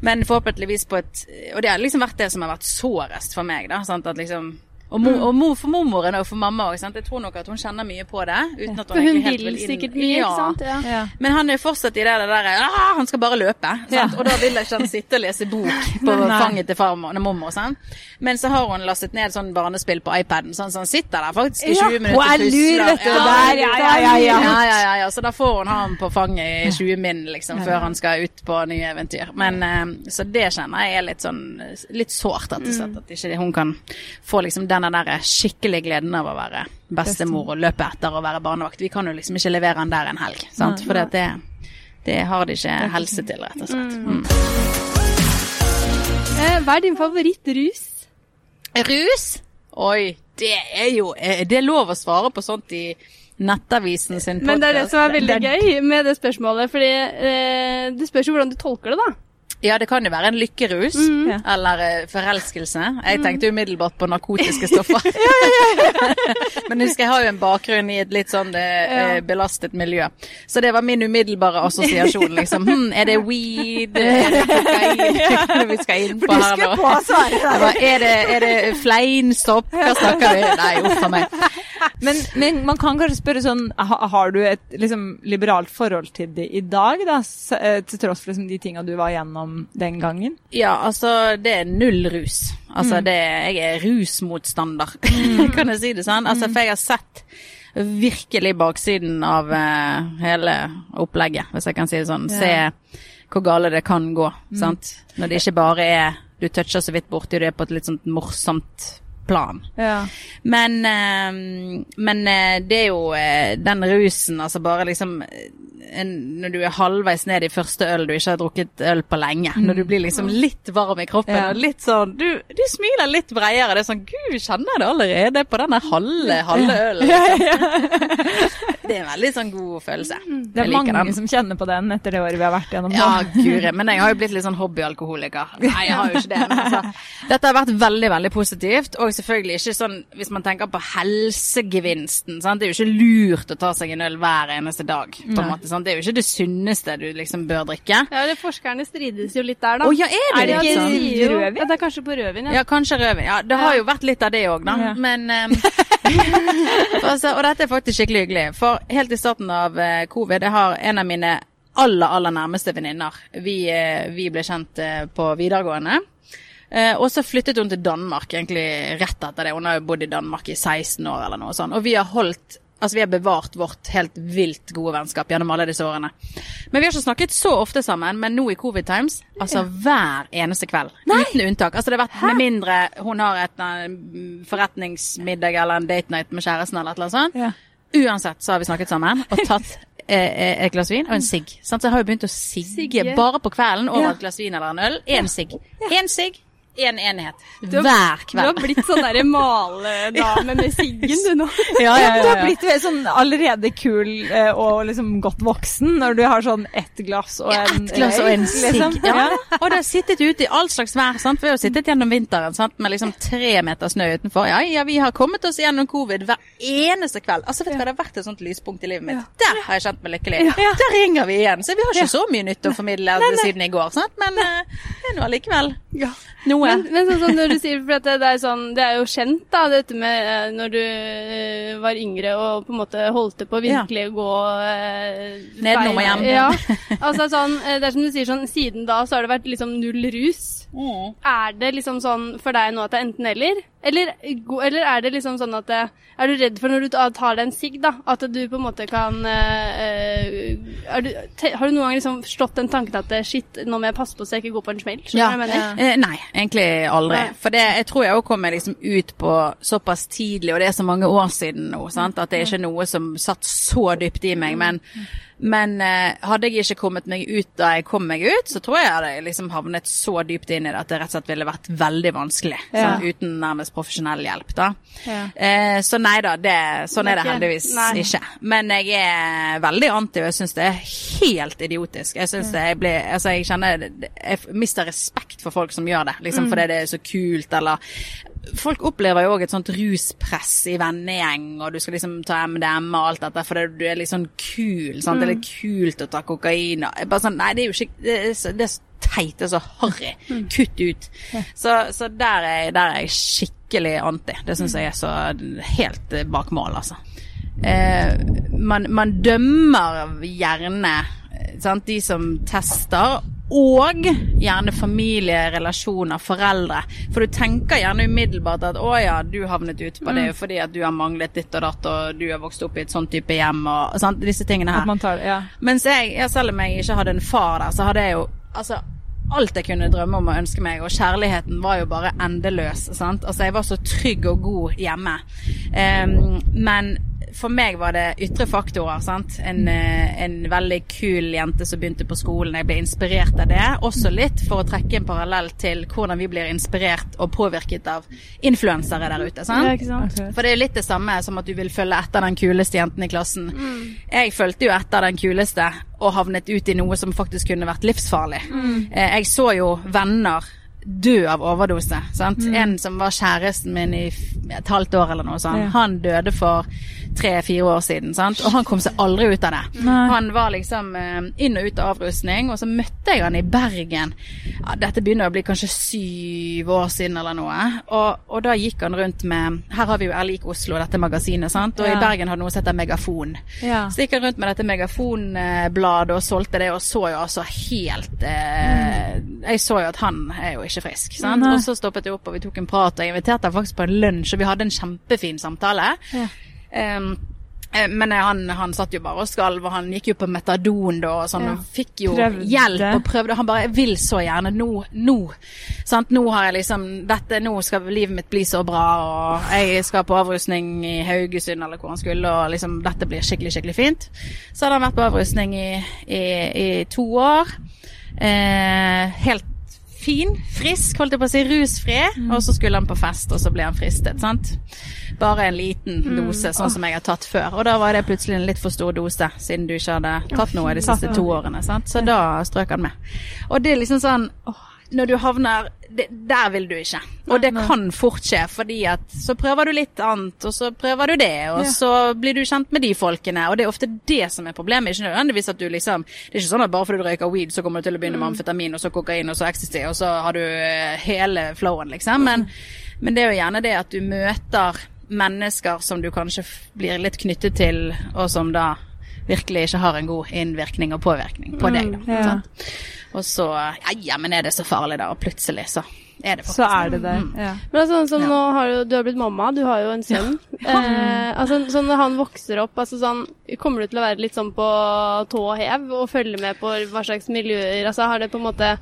Men forhåpentligvis på et Og det har liksom vært det som har vært sårest for meg, da. Sant? At liksom Og, mo, og mo, for mormoren og for mamma òg. Jeg tror nok at hun kjenner mye på det. Uten at hun, For hun helt vil sikkert mye, ikke sant? Ja. Ja. Men han er fortsatt i det der ah, Han skal bare løpe. Sant? Ja. Og da vil ikke han sitte og lese bok på fanget til farmor og mormor. Sant? Men så har hun lastet ned sånn barnespill på iPaden, sånn, så han sitter der faktisk i 20 hun minutter. og pusler. vet du, der, ja, ja, ja, ja. ja, ja, ja, ja. Så da får hun ha ham på fanget i 20 min, liksom, før han skal ut på nye eventyr. Men eh, Så det kjenner jeg er litt sånn litt sårt, rett og Mm. slett. At ikke hun kan få liksom denne der skikkelig gleden av å være bestemor og løpe etter og være barnevakt. Vi kan jo liksom ikke levere den der en helg, sant. For det, det har de ikke helse til, rett og slett. Mm. Eh, hva er din favorittrus? Rus? Oi, det er jo Det Er lov å svare på sånt i Nettavisen sin podkast? Men det er det som er veldig gøy med det spørsmålet, fordi eh, det spørs jo hvordan du tolker det, da. Ja, det kan jo være en lykkerus. mm. Eller eh, forelskelse. Jeg tenkte umiddelbart på narkotiske stoffer. Men husk, jeg har jo en bakgrunn i et litt sånn eh, belastet miljø. Så det var min umiddelbare assosiasjon, liksom. Hm, er det weed? Er det kokain? Vi skal inn på her nå? Jeg bare, er, det, er det fleinsopp? Hva snakker vi? Nei, uff a meg. Men, men man kan kanskje spørre sånn, har du et liksom, liberalt forhold til det i dag, da? Eh, til tross for liksom, de tinga du var gjennom den gangen? Ja, altså det er null rus. Altså det, jeg er rusmotstander, kan jeg si det sånn. Altså for jeg har sett virkelig baksiden av uh, hele opplegget, hvis jeg kan si det sånn. Ja. Se hvor gale det kan gå, sant. Når det ikke bare er du toucher så vidt borti det på et litt sånt morsomt plan. Ja. Men, eh, men eh, det er jo eh, den rusen, altså bare liksom eh, en, Når du er halvveis ned i første øl du ikke har drukket øl på lenge. Når du blir liksom litt varm i kroppen Ja. og litt sånn du, du smiler litt bredere. Det er sånn Gud, kjenner jeg det allerede på denne halve, halve ølen. Liksom. det er en veldig sånn god følelse. Det er mange den. som kjenner på den etter det året vi har vært gjennom. Ja, guri. Men jeg har jo blitt litt sånn hobbyalkoholiker. Nei, jeg har jo ikke det. Men altså, dette har vært veldig, veldig positivt. Og selvfølgelig ikke sånn hvis man tenker på helsegevinsten. Sant? Det er jo ikke lurt å ta seg en øl hver eneste dag. På en måte, sant? Det er jo ikke det sunneste du liksom bør drikke. Ja, det Forskerne strides jo litt der, da. Å ja, er det Er det ikke sånn? Rødvin? Ja, det er kanskje på rødvin, ja. Ja, kanskje rødvin. Ja, det har jo vært litt av det òg, da. Ja. Men um, altså, Og dette er faktisk skikkelig hyggelig. For helt i starten av uh, covid, jeg har en av mine aller, aller nærmeste venninner. Vi, eh, vi ble kjent eh, på videregående. Eh, og så flyttet hun til Danmark egentlig rett etter det. Hun har jo bodd i Danmark i 16 år eller noe sånt. Og vi har holdt Altså, vi har bevart vårt helt vilt gode vennskap gjennom alle disse årene. Men vi har ikke snakket så ofte sammen, men nå i covid times, altså hver eneste kveld. Uten unntak. Altså, det har vært med mindre hun har et eh, forretningsmiddag eller en date night med kjæresten eller et eller annet sånt. Ja. Uansett så har vi snakket sammen og tatt eh, eh, et glass vin og en sigg. Så jeg har jo begynt å sigge bare på kvelden over et glass vin eller en øl. Én sigg. Én sigg, én enhet. hver Hver Du har blitt sånn derre maledame med siggen, du nå. Ja, Ja, Du har blitt sånn allerede kul eh, og liksom godt voksen når du har sånn ett glass og en Et glass og en sigg. liksom. Ja. Og det har sittet ute i all slags vær. Sant? Vi har sittet gjennom vinteren sant? med liksom tre meter snø utenfor. Ja, ja, vi har kommet oss gjennom covid hver eneste kveld. Altså, vet du hva, det har vært et sånt lyspunkt i livet mitt. Der har jeg kjent meg lykkelig. Der ringer vi igjen. Så vi har ikke så mye nytt å formidle siden i går, sant? men eh, det er nå allikevel noe. Men, men sånn sånn, når du sier, for det, det er sånn, det er jo kjent da, dette med eh, når du uh, var yngre og på en måte holdt det på å virkelig gå eh, Nedenom og feil- hjem. Ja, altså sånn, det er som du sier sånn, siden da så har det vært liksom null rus. Mm. Er det liksom sånn for deg nå at det er enten eller? Eller, eller er det liksom sånn at det, Er du redd for når du tar deg en sigg, da, at du på en måte kan øh, du, te, Har du noen gang liksom slått den tanken at eh, shit, nå må jeg passe på så jeg ikke går på en smell? Ja. Eh, nei, egentlig aldri. Nei. For det, jeg tror jeg òg kom liksom ut på såpass tidlig, og det er så mange år siden nå, sant? at det er ikke noe som satt så dypt i meg. Men, men eh, hadde jeg ikke kommet meg ut da jeg kom meg ut, så tror jeg jeg hadde liksom havnet så dypt inn i det at det rett og slett ville vært veldig vanskelig. Ja. Sånn, uten nærmest profesjonell hjelp, da. Ja. Eh, så nei da, det, sånn er det heldigvis nei. ikke. Men jeg er veldig anti, og jeg syns det er helt idiotisk. Jeg synes det, jeg blir, altså jeg kjenner, jeg mister respekt for folk som gjør det, liksom fordi det er så kult, eller Folk opplever jo òg et sånt ruspress i vennegjeng, og du skal liksom ta MDM og alt dette, fordi du er litt sånn kul, sant. Det er litt kult å ta kokain og Bare sånn, nei, det er jo ikke Det er så, det er så teit, det er så harry. Kutt ut. Så, så der, er, der er jeg skikkelig anti. Det syns jeg er så helt bak mål, altså. Eh, man, man dømmer gjerne eh, sant, de som tester, og gjerne familie, relasjoner, foreldre. For du tenker gjerne umiddelbart at å ja, du havnet ut på det jo fordi at du har manglet ditt og datt, og du har vokst opp i et sånn type hjem, og sant, disse tingene her. man tar, ja. Mens jeg, ja, selv om jeg ikke hadde en far der, så hadde jeg jo altså alt jeg kunne drømme om og ønske meg, og kjærligheten var jo bare endeløs. Sant? Altså, jeg var så trygg og god hjemme. Um, men for meg var det ytre faktorer. Sant? En, eh, en veldig kul jente som begynte på skolen. Jeg ble inspirert av det. Også litt for å trekke en parallell til hvordan vi blir inspirert og påvirket av influensere der ute. Sant? Ja, sant? For det er jo litt det samme som at du vil følge etter den kuleste jenten i klassen. Jeg fulgte jo etter den kuleste og havnet ut i noe som faktisk kunne vært livsfarlig. Eh, Jeg så jo venner dø av overdose. Sant? En som var kjæresten min i et halvt år eller noe sånt. Ja. Han døde for tre-fire år siden, sant? og han kom seg aldri ut av det. Nei. Han var liksom eh, inn og ut av avrusning, og så møtte jeg han i Bergen. Ja, dette begynner å bli kanskje syv år siden eller noe. Og, og da gikk han rundt med Her har vi jo Erlik Oslo, dette magasinet, sant? og Ja. i Bergen har noe som heter Megafon. Ja. Så gikk han rundt med dette megafonbladet og solgte det, og så jo altså helt eh, Jeg så jo at han er jo ikke frisk. Sant? Nei. Og så stoppet jeg opp, og vi tok en prat, og jeg inviterte han faktisk på en lunsj, og vi hadde en kjempefin samtale. Ja. Eh, men han, han satt jo bare og skalv, og han gikk jo på metadon da, og sånn, Ja. og fikk jo Prøvde. hjelp og prøvde. Han bare 'Jeg vil så gjerne nå, nå'. Sant? Nå har jeg liksom dette, Nå skal livet mitt bli så bra, og jeg skal på avrusning i Haugesund eller hvor han skulle, og liksom dette blir skikkelig, skikkelig fint. Så hadde han vært på avrusning i, i, i to år. Eh, helt fin, frisk, holdt jeg på å si, rusfri. Og så skulle han på fest, og så ble han fristet, sant. Bare en liten dose, sånn som jeg har tatt før. Og da var det plutselig en litt for stor dose, siden du ikke hadde tatt noe de siste to årene, sant. Så da strøk han med. Og det er liksom sånn åh, når du havner det, Der vil du ikke. Og det kan fort skje, fordi at så prøver du litt annet, og så prøver du det, og Ja. så blir du kjent med de folkene, og det er ofte det som er problemet. Ikke nødvendigvis at du liksom Det er ikke sånn at bare fordi du røyker weed, så kommer du til å begynne med amfetamin, og så kokain, og så ecstasy, og så har du eh, hele flowen, liksom. Men, men det er jo gjerne det at du møter mennesker som du kanskje blir litt knyttet til, og som da virkelig ikke har en god innvirkning og påvirkning på deg. Da, ja. Og så Ja, ja, men er det så farlig, da? Og plutselig så er det faktisk Så er det det. Mm. Ja. Men altså, sånn som Ja. nå har du, du har blitt mamma, du har jo en sønn. Eh, altså, sånn når han vokser opp, altså sånn, kommer du til å være litt sånn på tå og hev og følge med på hva slags miljøer? Altså, har det på en måte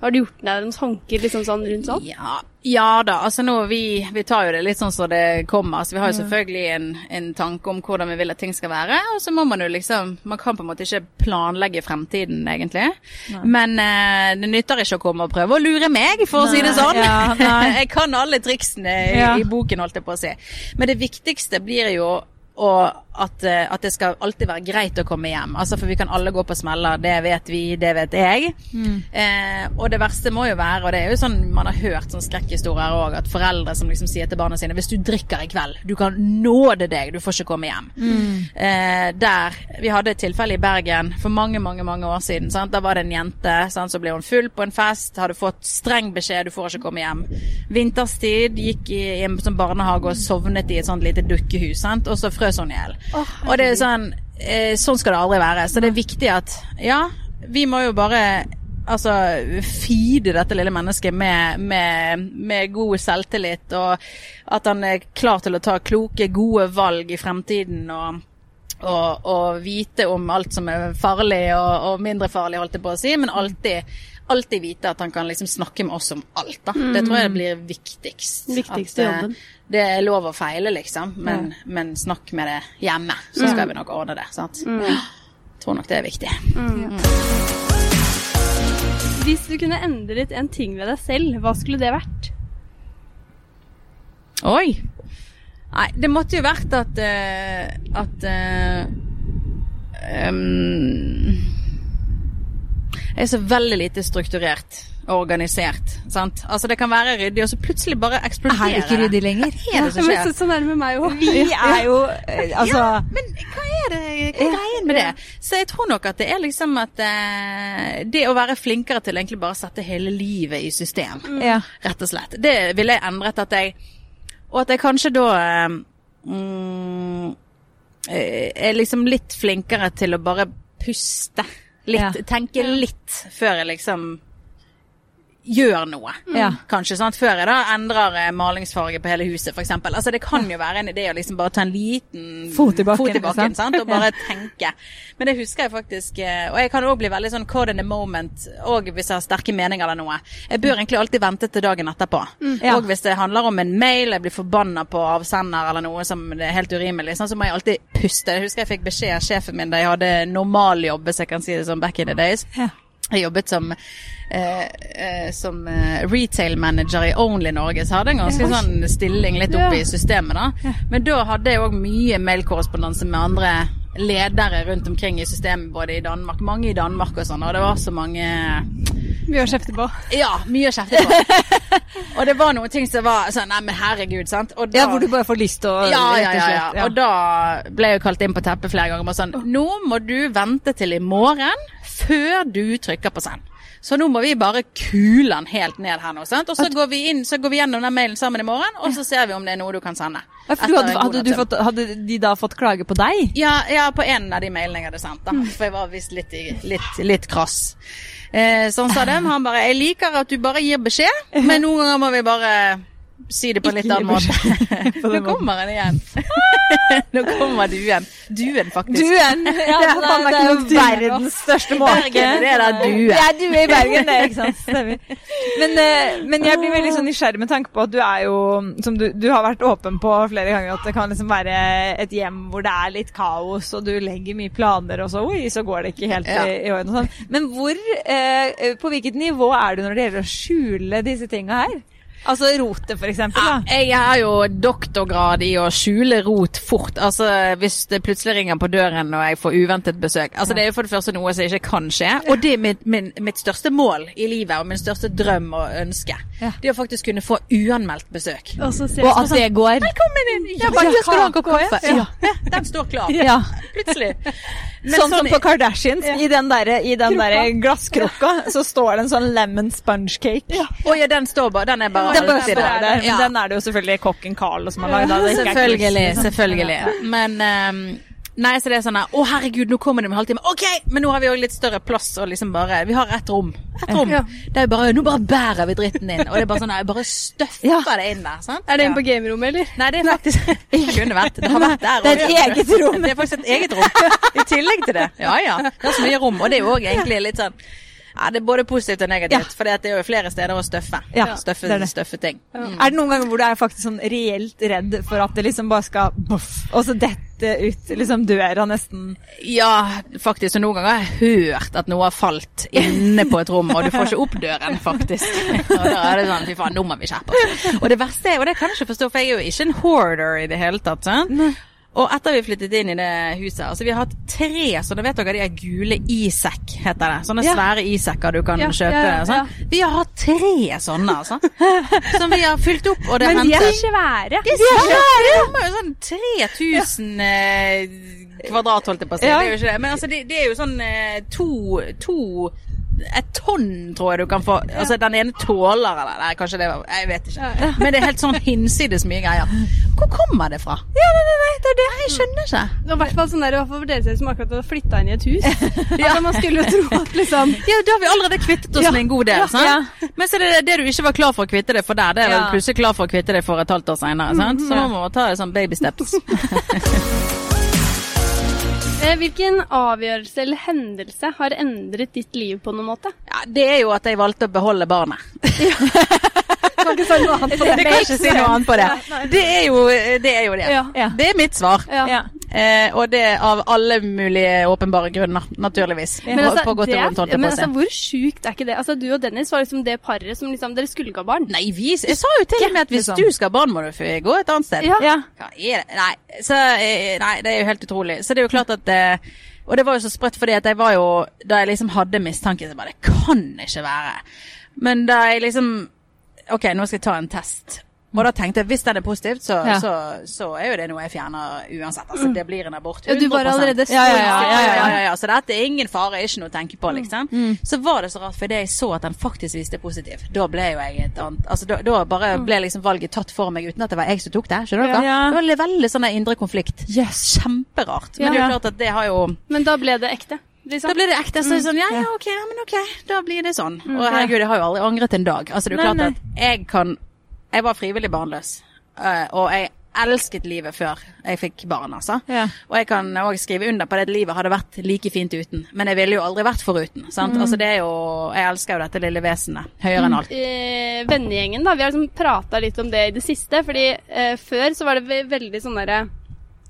Har du gjort deg noen tanker liksom sånn rundt sånn? Ja, ja da. Altså nå, vi, vi tar jo det litt sånn som det kommer. Så vi har jo selvfølgelig en, en tanke om hvordan vi vil at ting skal være. Og så må man jo liksom Man kan på en måte ikke planlegge fremtiden, egentlig. Men eh, det nytter ikke å komme og prøve å lure meg, for å si det sånn. ja, jeg kan alle triksene i, Ja. i boken, holdt jeg på å si. Men det viktigste blir jo og at, eh, at det skal alltid være greit å komme hjem. Altså For vi kan alle gå på smeller, det vet vi, det vet jeg. Eh, og det verste må jo være, og det er jo sånn man har hørt sånn skrekkhistorier òg, at foreldre som liksom sier til barna sine hvis du drikker i kveld, du kan nåde deg, du får ikke komme hjem. Eh, der Vi hadde et tilfelle i Bergen for mange, mange mange år siden. Sant? Da var det en jente sant? så ble hun full på en fest, hadde fått streng beskjed, du får ikke komme hjem. Vinterstid, gikk i, i en sånn barnehage og sovnet i et sånt lite dukkehus, sant? og så frøs hun i hjel. Og det er sånn eh, Sånn skal det aldri være. Så det er viktig at ja, vi må jo bare altså feede dette lille mennesket med, med, med god selvtillit, og at han er klar til å ta kloke, gode valg i fremtiden. og og, og vite om alt som er farlig og, og mindre farlig, holdt jeg på å si, men alltid, alltid vite at han kan liksom snakke med oss om alt. da. Det tror jeg blir viktigst. Viktigste At, eh, jobben. Det er lov å feile, liksom, men, men snakk med det hjemme, så skal vi nok ordne det. sant? Jeg tror nok det er viktig. Hvis du kunne endret en ting ved deg selv, hva skulle det vært? Oi! Nei, det måtte jo vært at uh, At uh, um, er så veldig lite strukturert og organisert. Sant? Altså Det kan være ryddig, og så plutselig bare eksploderer Er det ikke ryddig lenger? Hva er det som Men skjer? så, sånn er det med meg òg. Vi er jo Altså ja, men hva er det Hva er greien med det? Så jeg tror nok at det er liksom at eh, Det å være flinkere til egentlig bare å sette hele livet i system Ja. rett og slett. Det ville jeg endret at jeg Og at jeg kanskje da eh, mm, eh, er liksom litt flinkere til å bare puste. Litt, Ja. Tenke litt før jeg liksom gjør noe. Ja. Kanskje, sant? Før jeg da endrer eh, malingsfarge på hele huset, f.eks. Altså, det kan jo være en idé å liksom bare ta en liten Fot i bakken, liksom. sant? og bare tenke. Men det husker jeg faktisk, eh, og jeg kan òg bli veldig sånn caught in the moment, og hvis jeg har sterke meninger eller noe. Jeg bør egentlig alltid vente til dagen etterpå. Ja. Og hvis det handler om en mail, jeg blir forbanna på avsender eller noe som er helt urimelig, sånn, så må jeg alltid puste. Jeg husker jeg fikk beskjed av sjefen min da jeg hadde normaljobb, hvis jeg kan si det sånn back in the days. Ja. Jeg jobbet som, eh, eh, som eh, retail manager i Only Norge, så hadde jeg en ganske sånn stilling litt oppe i systemet. da. Men da hadde jeg òg mye mailkorrespondanse med andre ledere rundt omkring i systemet, både i Danmark, mange i Danmark og sånn, og det var så mange Mye å kjefte på. Ja, mye å kjefte på. og det var noen ting som var sånn Nei, men herregud, sant. Og da, Ja, hvor du bare får lyst til å ja, ja, ja, ja. Og da ble jeg jo kalt inn på teppet flere ganger. Bare sånn Nå må du vente til i morgen før du trykker på send. Så nå må vi bare kule den helt ned her nå. sant? Og så går vi inn, så går vi gjennom den mailen sammen i morgen, og så ser vi om det er noe du kan sende. Ja, for du hadde, hadde, du fått, hadde de da fått klage på deg? Ja, ja, på en av de mailene jeg hadde sendt. da. For jeg var visst litt, litt, litt krass. Eh, sånn sa det. Han bare 'Jeg liker at du bare gir beskjed, men noen ganger må vi bare si det på en litt annen måte'. Nå kommer han igjen. Nå kommer duen. Duen, faktisk. Duen! Ja, Det er det, er, det er jo verdens største måke. Det er da due. Det er due i Bergen, det, ikke sant. Stemmer. Men, eh, men jeg blir veldig sånn nysgjerrig med tanke på at du er jo, som du, du har vært åpen på flere ganger, at det kan liksom være et hjem hvor det er litt kaos, og du legger mye planer, og så oi, så går det ikke helt Ja. i, i orden og sånn. Men hvor, eh, på hvilket nivå er du når det gjelder å skjule disse tinga her? Altså rotet, for eksempel. Ja, Da. jeg har jo doktorgrad i å skjule rot fort. Altså Hvis det plutselig ringer på døren og jeg får uventet besøk. Altså Det er jo for det første noe som ikke kan skje. Og det er mitt, min, mitt største mål i livet og min største drøm og ønske. Ja. Det å faktisk kunne få uanmeldt besøk. Og så ser Og at det går. Velkommen inn! Ja, Ja, bare, ja, skal du ha en kopp kaffe? ja. Ja. ja, Den står klar. Ja. Plutselig. Men sånn, som på Kardashians. I den, der, i der glasskrukka så står det en sånn lemon sponge cake. Å ja, den står bare Den er bare Den bare står der. Ja. den er det jo selvfølgelig kokken Carl som har lagd. Det ikke Selvfølgelig, selvfølgelig. Men um, Nei, så det er sånn her Å, herregud, nå kommer det om en halvtime. OK! Men nå har vi òg litt større plass og liksom bare Vi har ett rom. Ett rom. Ja. Det er bare Nå bare bærer vi dritten inn. Og det er bare sånn her, jeg bare støffer Ja. det inn der. sant? Er det Ja. inne på gamerommet, eller? Nei, det er faktisk Det kunne vært. Det har vært der Det er et også. eget rom. Det er faktisk et eget rom. I tillegg til det. Ja ja. Det er så mye rom. Og det er jo òg egentlig litt sånn ja, Det er både positivt og negativt, for det er jo flere steder å støffe. Ja, støffe, det det. støffe ting. Er det noen ganger hvor du er faktisk sånn reelt redd for at det liksom bare skal boff, og så dette ut liksom døra nesten Ja, faktisk. Og noen ganger har jeg hørt at noe har falt inne på et rom, og du får ikke opp døren, faktisk. Og da er det sånn, fy faen, nå må vi skjerpe oss. Og det verste er, og det kan jeg ikke forstå, for jeg er jo ikke en hoarder i det hele tatt. sant? Og etter vi flyttet inn i det huset, altså vi har hatt tre sånne, vet dere, de er gule Isek, heter det. Sånne Ja. svære Isekker du kan Ja, kjøpe. ja, sant? Vi har hatt tre sånne, altså. Som vi har fylt opp, og det Men de er svære. de er svære! De har jo sånn 3000 eh, kvadrat, holdt jeg på å si. Det er jo ikke det. Men altså, det, det er jo sånn eh, to, to et tonn, tror jeg du kan få. Altså, Den ene tåler eller Nei, kanskje det var Jeg vet ikke. Men det er helt sånn hinsides mye greier. Hvor kommer det fra? Ja, nei, nei, nei, det er det. Jeg skjønner ikke. Og I hvert fall sånn der, Det for dere som akkurat har flytta inn i et hus. Altså, man skulle jo tro at liksom Ja, Da har vi allerede kvittet oss Ja. med en god del. Ja. Men så er det det du ikke var klar for å kvitte deg for der, det er vel Ja. plutselig klar for å kvitte deg for et halvt år senere. Sant? Så man må ta det sånn baby steps. eh, Hvilken avgjørelse eller hendelse har endret ditt liv på noen måte? Ja, Det er jo at jeg valgte å beholde barnet. Kan ikke si noe annet på Jeg kan ikke si noe annet på det. Det er jo det. Er jo det. Ja. Det er mitt svar. Ja. Eh, og det av alle mulige åpenbare grunner, naturligvis. Men altså, på på det men altså, hvor sjukt er ikke det? Altså, Du og Dennis var liksom det paret som liksom Dere skulle ikke ha barn. Nei, vi, jeg sa jo til og med at hvis liksom. du skal ha barn, må du gå et annet sted. Ja. Ja. Hva er det? Nei, så, eh, nei, det er jo helt utrolig. Så det er jo klart at eh, Og det var jo så sprøtt, fordi at jeg var jo Da jeg liksom hadde mistanke, så bare Det kan ikke være. Men da jeg liksom OK, nå skal jeg ta en test. Og da tenkte jeg hvis den er positivt, så, Ja. så, så er jo det noe jeg fjerner uansett. Altså, det blir en abort. Ja, du var 100%. allerede Ja, ja, ja, Ja, så dette er ingen fare, ikke noe å tenke på, liksom. Så var det så rart, for det jeg så at den faktisk viste positiv. Da ble jo jeg et annet Altså, da, da bare ble liksom valget tatt for meg uten at det var jeg som tok det. Skjønner dere? Ja. Det var veldig sånn indre konflikt. Yes. Kjemperart. Men det er jo klart at det har jo Men da ble det ekte. Liksom. da blir det ekte. Så er det sånn, ja, ja. ok, ja, men ok, da blir det sånn. Og herregud, jeg har jo aldri angret en dag. Altså, det er jo klart nei. at jeg kan Jeg var frivillig barnløs, eh, og jeg elsket livet før jeg fikk barn, altså. Ja. Og jeg kan òg skrive under på det at livet hadde vært like fint uten. Men jeg ville jo aldri vært foruten. Sant? Altså, det er jo Jeg elsker jo dette lille vesenet høyere enn alt. eh, vennegjengen, da. Vi har liksom prata litt om det i det siste. Fordi eh, før så var det veldig sånn derre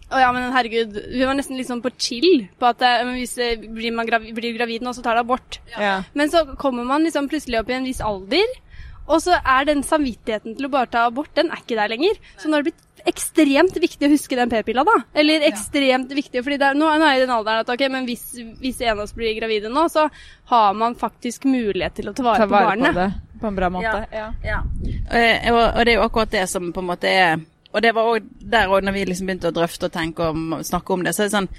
å ja, men herregud. Vi var nesten litt sånn på chill på at eh, men hvis eh, blir man gravid, blir gravid nå, så tar det abort. Ja. Men så kommer man liksom plutselig opp i en viss alder, og så er den samvittigheten til å bare ta abort, den er ikke der lenger. Så nå har det blitt ekstremt viktig å huske den p-pilla, da. Eller ekstremt viktig, fordi er, nå, nå er jeg i den alderen at ok, men hvis, hvis en av oss blir gravide nå, så har man faktisk mulighet til å ta vare Ta vare på barnet. det på en bra måte. Ja. Ja. Eh, og, og det er jo akkurat det som på en måte er Og det var òg der òg, når vi liksom begynte å drøfte og tenke om, snakke om det, så er det sånn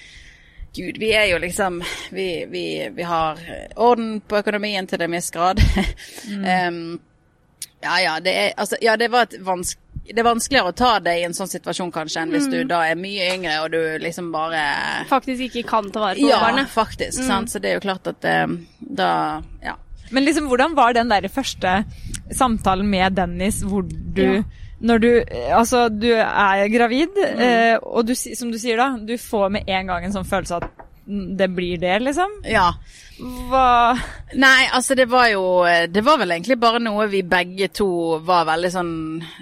Gud, vi er jo liksom Vi, vi, vi har orden på økonomien til en viss grad. Em, ja, ja, det er Altså, ja, det var et vanskelig Det er vanskeligere å ta det i en sånn situasjon kanskje enn hvis du da er mye yngre og du liksom bare Faktisk ikke kan ta vare på Ja, barnet. faktisk. Sant? Så det er jo klart at eh, da Ja. Men liksom, hvordan var den der første samtalen med Dennis hvor du Ja. Når du Altså, du er gravid, eh, og du, som du sier da, du får med en gang en sånn følelse at mm, det blir det, liksom. ja. Hva Nei, altså det var jo Det var vel egentlig bare noe vi begge to var veldig sånn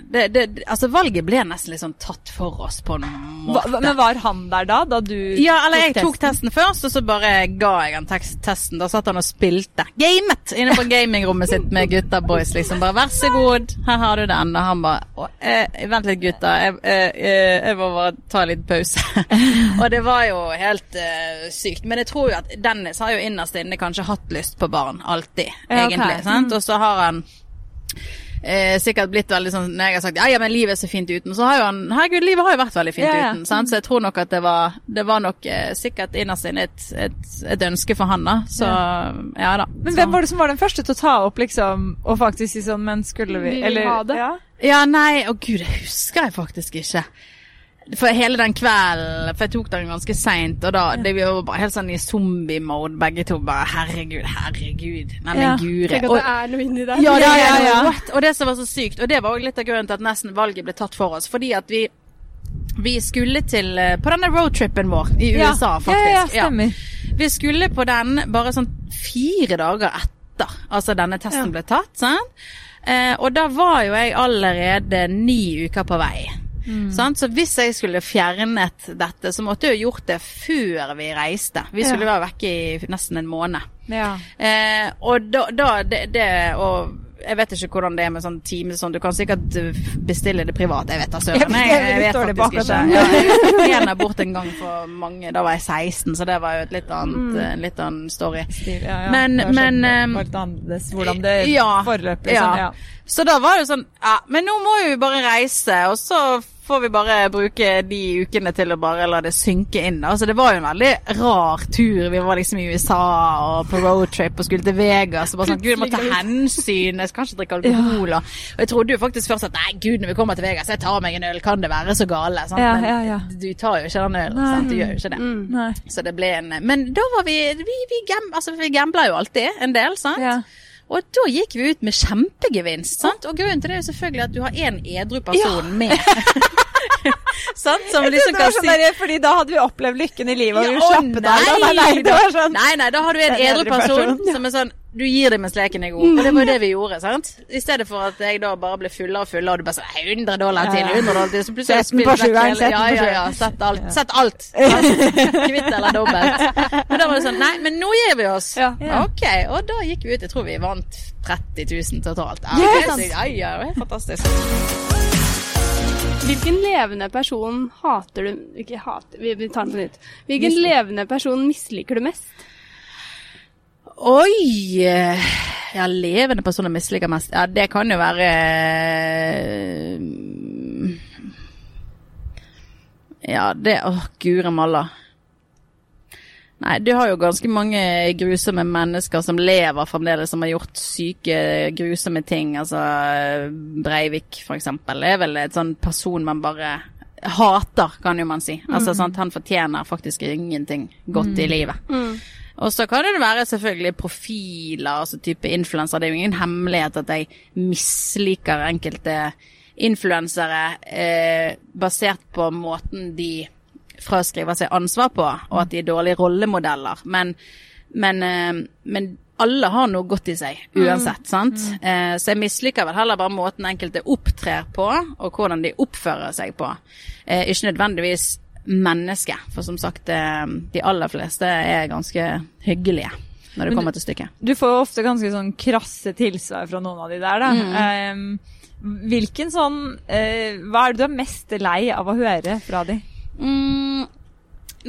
det, det, Altså valget ble nesten litt sånn tatt for oss på en hva, måte. Men var han der da, da du ja, eller jeg tok testen først, og så bare ga jeg han testen. Da satt han og spilte. Gamet! Inne på gamingrommet sitt med gutta boys, liksom. Bare 'vær så god, her har du den'. Og han bare eh, 'vent litt, gutta. Jeg, eh, eh, jeg må bare ta en liten pause'. og det var jo helt eh, sykt. Men jeg tror jo at Dennis har jo innerst inne kanskje hatt lyst på barn. Alltid, Ja, egentlig. egentlig. Sant? Og så har han Eh, sikkert blitt veldig sånn Når jeg har sagt ja, ja, men livet er så fint uten, så har jo han Herregud, livet har jo vært veldig fint Ja, ja. uten. Sant? Så jeg tror nok at det var Det var nok eh, sikkert innerst inne et, et, et ønske for han, da. Så ja, da. Men hvem var det som var den første til å ta opp, liksom, og faktisk si sånn Men skulle vi Vi vil ha det. Ja? Ja, nei, å gud, det husker jeg faktisk ikke. For hele den kvelden For jeg tok den ganske seint, og da det, Vi var bare helt sånn i zombie-mode, begge to. Bare herregud, herregud. Nei, Ja, gure. Tenk at Og- det er noe inni der. Ja, det Ja, er ja, ja. Og det som var så sykt, og det var også litt av grunnen til at nesten valget ble tatt for oss, fordi at vi vi skulle til eh, På denne roadtrippen vår i. USA, faktisk. Ja, ja, ja, stemmer. Vi skulle på den bare sånn fire dager etter altså denne testen ble tatt. Sant? Eh, og da var jo jeg allerede ni uker på vei. Mm. Så hvis jeg skulle fjernet dette, så måtte jeg jo gjort det før vi reiste. Vi skulle være vekke i nesten en måned. Ja. Eh, og da, da det, det og jeg vet ikke hvordan det er med sånn time sånn. Du kan sikkert uh, bestille det privat. Jeg vet da søren. Jeg- Jeg, vet faktisk ikke. Ja, jeg gikk en abort en gang for mange Da var jeg 16, så det var jo et litt annet, en litt annen story. Stil, ja, ja. Men- Det men, annerledes hvordan det Ja, forløp, liksom. Ja. Så da var det jo sånn Ja, men nå må vi bare reise, og så får vi bare bruke de ukene til å bare la det synke inn. Altså det var jo en veldig rar tur. Vi var liksom i USA og på roadtrip og skulle til Vegas. Og bare sånn, Gud, jeg må ta hensyn. Jeg skal ikke drikke alkohol. Og, og jeg trodde jo faktisk først at nei, gud, når vi kommer til Vegas, jeg tar meg en øl. Kan det være så gale? Sant? Ja, ja, ja, Men du tar jo ikke den ølen. Sant? Du gjør jo ikke det. Mm. Så det ble en Men da var vi Vi, vi, gam, altså, vi gambla jo alltid en del, sant? Ja. Og da gikk vi ut med kjempegevinst. sant? Og grunnen til det er jo selvfølgelig at du har én edru person med. sant? Som liksom det var sånn der, fordi da hadde vi opplevd lykken i livet, og vi Ja, var å, slappe der. Nei, nei, det var sånn. Nei, nei, da har du en edru person person, som er sånn Du gir dem mens leken er god. Og det var jo det vi gjorde. sant? I stedet for at jeg da bare ble fullere og fullere, og du bare sånn 100 dollar til, Ja, ja. 100 dollar til, så plutselig spiller vekk hele- Ja, ja, ja. Sett alt. Sett alt. Kvitt eller dobbelt. Men da var det sånn Nei, men nå gir vi oss. Ja. Ja. Ok, og da gikk vi ut. Jeg tror vi vant 30 000 totalt. Ja, Yes! ja, ja, det fantastisk. Hvilken levende person hater du Ikke hater, vi, tar den på nytt. Hvilken levende person misliker du mest? Oi! Ja, levende personer misliker mest. Ja, det kan jo være eh, Ja, det Åh, gure malla. Nei, du har jo ganske mange grusomme mennesker som lever fremdeles, som har gjort syke, grusomme ting. Altså Breivik, for eksempel, er vel et sånn person man bare hater, kan jo man si. Altså, Mm. sant? Han fortjener faktisk ingenting godt i livet. Mm. Og så kan det være selvfølgelig profiler, altså type influensere. Det er jo ingen hemmelighet at jeg misliker enkelte influensere eh, basert på måten de fraskriver seg ansvar på, og at de er dårlige rollemodeller. Men, men, eh, men alle har noe godt i seg, uansett, sant? Eh, så jeg misliker vel heller bare måten enkelte opptrer på, og hvordan de oppfører seg på. Eh, ikke nødvendigvis menneske, for som sagt, de aller fleste er ganske hyggelige når det kommer til stykket. Du får ofte ganske sånn krasse tilsvar fra noen av de der, da. Mm. Ehm, hvilken sånn eh, Hva er det du er mest lei av å høre fra de? Mm,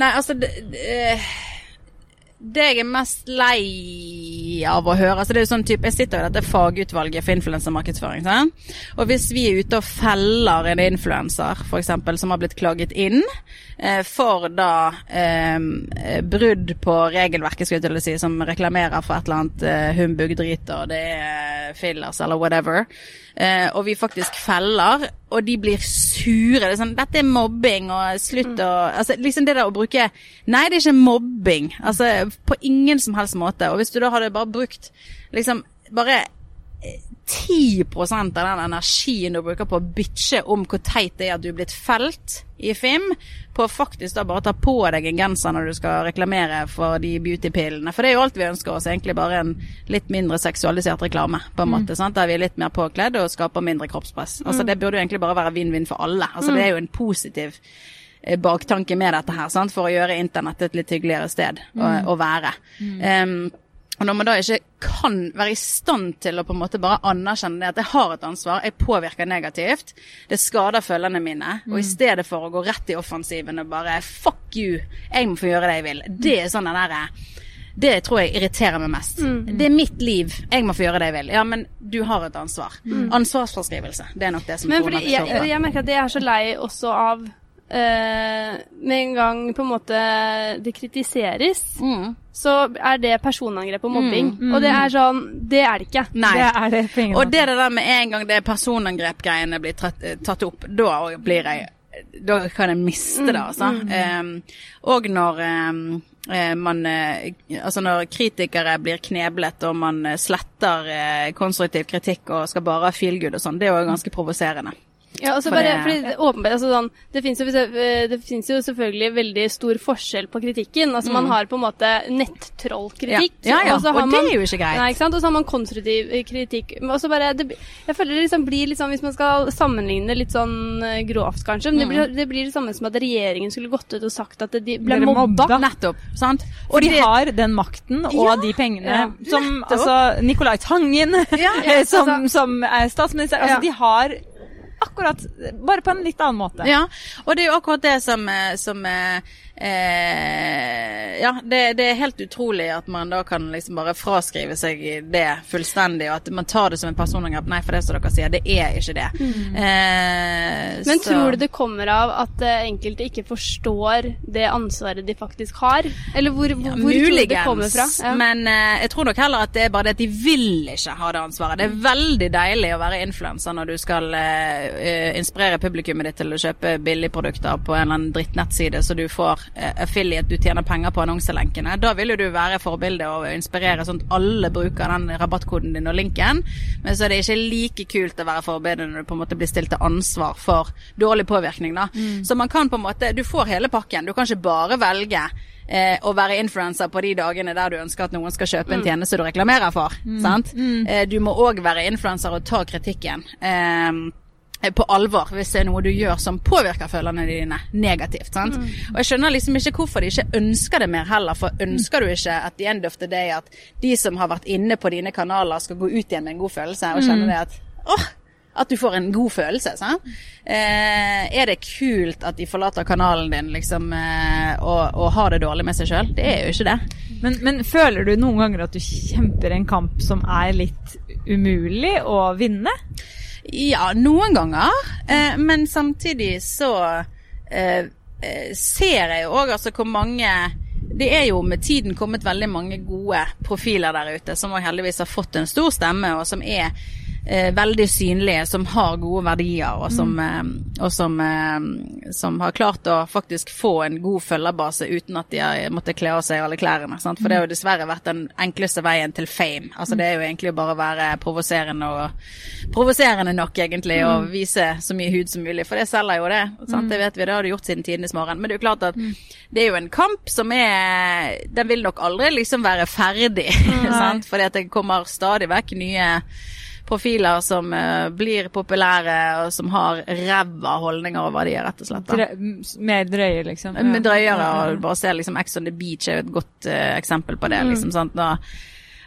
nei, altså det, det, jeg er mest lei av å høre altså det er jo sånn type, Jeg sitter jo i dette fagutvalget for influensermarkedsføring. Og hvis vi er ute og feller en influenser eksempel, som har blitt klaget inn eh, for da eh, brudd på regelverket, skulle jeg til å si, som reklamerer for et eller annet eh, humbug-drit og det er fillers eller whatever, eh, og vi faktisk feller, og de blir sure. Det er sånn 'Dette er mobbing', og slutt å altså, Liksom det der å bruke Nei, det er ikke mobbing. Altså på ingen som helst måte. Og hvis du da hadde bare brukt liksom bare 10% av den energien du bruker på å bitche om hvor teit det er at du er blitt felt i FIM, på å faktisk da bare ta på deg en genser når du skal reklamere for de beautypillene. For det er jo alt vi ønsker oss, egentlig bare en litt mindre seksualisert reklame, på en måte. sant? Der vi er litt mer påkledd og skaper mindre kroppspress. Altså Det burde jo egentlig bare være vinn-vinn for alle. Altså Det er jo en positiv eh, baktanke med dette her, sant? for å gjøre internett et litt hyggeligere sted å, å være. Um, og når man da ikke kan være i stand til å på en måte bare anerkjenne det at jeg har et ansvar, jeg påvirker negativt, det skader følgene mine, og i stedet for å gå rett i offensiven og bare fuck you, jeg må få gjøre det jeg vil, det er sånn den derre det tror jeg irriterer meg mest. Det er mitt liv, jeg må få gjøre det jeg vil. Ja, men du har et ansvar. Ansvarsfraskrivelse, det er nok det som Men fordi jeg, jeg merker at jeg er så lei også av eh, Med en gang på en måte det kritiseres, Mm. så er det personangrep og mobbing. Og det er sånn Det er det ikke. Nei. Det er det Og det det, det der med en gang det personangrep-greiene blir tatt, tatt opp, da blir jeg Da kan jeg miste det, altså. Um, og når um, eh, man eh, Altså når kritikere blir kneblet og man eh, sletter eh, konstruktiv kritikk og skal bare ha feelgood og sånn, det er jo ganske provoserende. Ja, altså bare, det- fordi det, åpenbart, altså sånn, det finnes, jo, eh, det finnes jo selvfølgelig veldig stor forskjell på kritikken. Altså Man har på en måte nettrollkritikk. Mm. Ja, ja, ja. Og, Og det er jo ikke greit. Nei, ikke sant? Og så har man konstruktiv eh, kritikk. Men også bare, det, jeg føler det liksom blir litt sånn, Hvis man skal sammenligne litt sånn eh, grovt, kanskje, men det, Mm. blir, det blir det samme som at regjeringen skulle gått ut og sagt at de ble mobba. mobba. Nettopp. sant? Og de har den makten og Ja, de pengene som altså Nicolai Tangen, som, som er statsminister. Altså, de har akkurat Bare på en litt annen måte. Ja, og det er jo akkurat det som, som som eh, Ja, det, det er helt utrolig at man da kan liksom bare fraskrive seg det fullstendig, og at man tar det som en personangrep. Nei, for det som dere sier, det er ikke det. Eh, Men så- tror du det kommer av at eh, enkelte ikke forstår det ansvaret de faktisk har? Eller hvor, hvor, hvor tror du det kommer fra? Ja. men eh, jeg tror nok heller at det er bare det at de vil ikke ha det ansvaret. Det er veldig deilig å være influenser når du skal eh, eh, inspirere publikummet ditt til å kjøpe billigprodukter på en eller annen drittnettside, så du får affiliate, du tjener penger på annonselenkene. Da vil jo du være forbilde og inspirere sånn at alle bruker den rabattkoden din og linken. Men så er det ikke like kult å være forbilde når du på en måte blir stilt til ansvar for dårlig påvirkning, da. Så man kan på en måte Du får hele pakken. Du kan ikke bare velge eh, å være influenser på de dagene der du ønsker at noen skal kjøpe en tjeneste du reklamerer for. Sant? Eh, du må òg være influenser og ta kritikken. Eh, på alvor hvis det er noe du gjør som påvirker følgerne dine negativt. sant? Og Jeg skjønner liksom ikke hvorfor de ikke ønsker det mer heller. For ønsker du ikke at the end of the day at de som har vært inne på dine kanaler, skal gå ut igjen med en god følelse og kjenne det at åh, at du får en god følelse. sant? Eh, er det kult at de forlater kanalen din liksom, eh, og, og har det dårlig med seg sjøl? Det er jo ikke det. Men, men føler du noen ganger at du kjemper en kamp som er litt umulig å vinne? Ja, noen ganger. Eh, men samtidig så eh, eh, ser jeg jo òg altså hvor mange det er jo med tiden kommet veldig mange gode profiler der ute som heldigvis har fått en stor stemme, og som er eh, veldig synlige, som har gode verdier, og som, eh, og som, eh, som har klart å faktisk få en god følgerbase uten at de har måttet kle av seg alle klærne. Sant? For det har jo dessverre vært den enkleste veien til fame. Altså Det er jo egentlig bare å være provoserende og provoserende nok, egentlig, og vise så mye hud som mulig. For det selger jo det. Sant? Det vet vi, det har du gjort siden tidenes morgen. Men det er jo klart at det er jo en kamp som er Den vil nok aldri liksom være ferdig, sant? Fordi at det kommer stadig vekk nye profiler som eh, blir populære, og som har ræva holdninger og de, rett og slett. Drø mer drøye, liksom. Ja. Drøyere, Ja, ja. og bare se liksom Ex on the Beach er jo et godt uh, eksempel på Mm. det. liksom sant? Nå,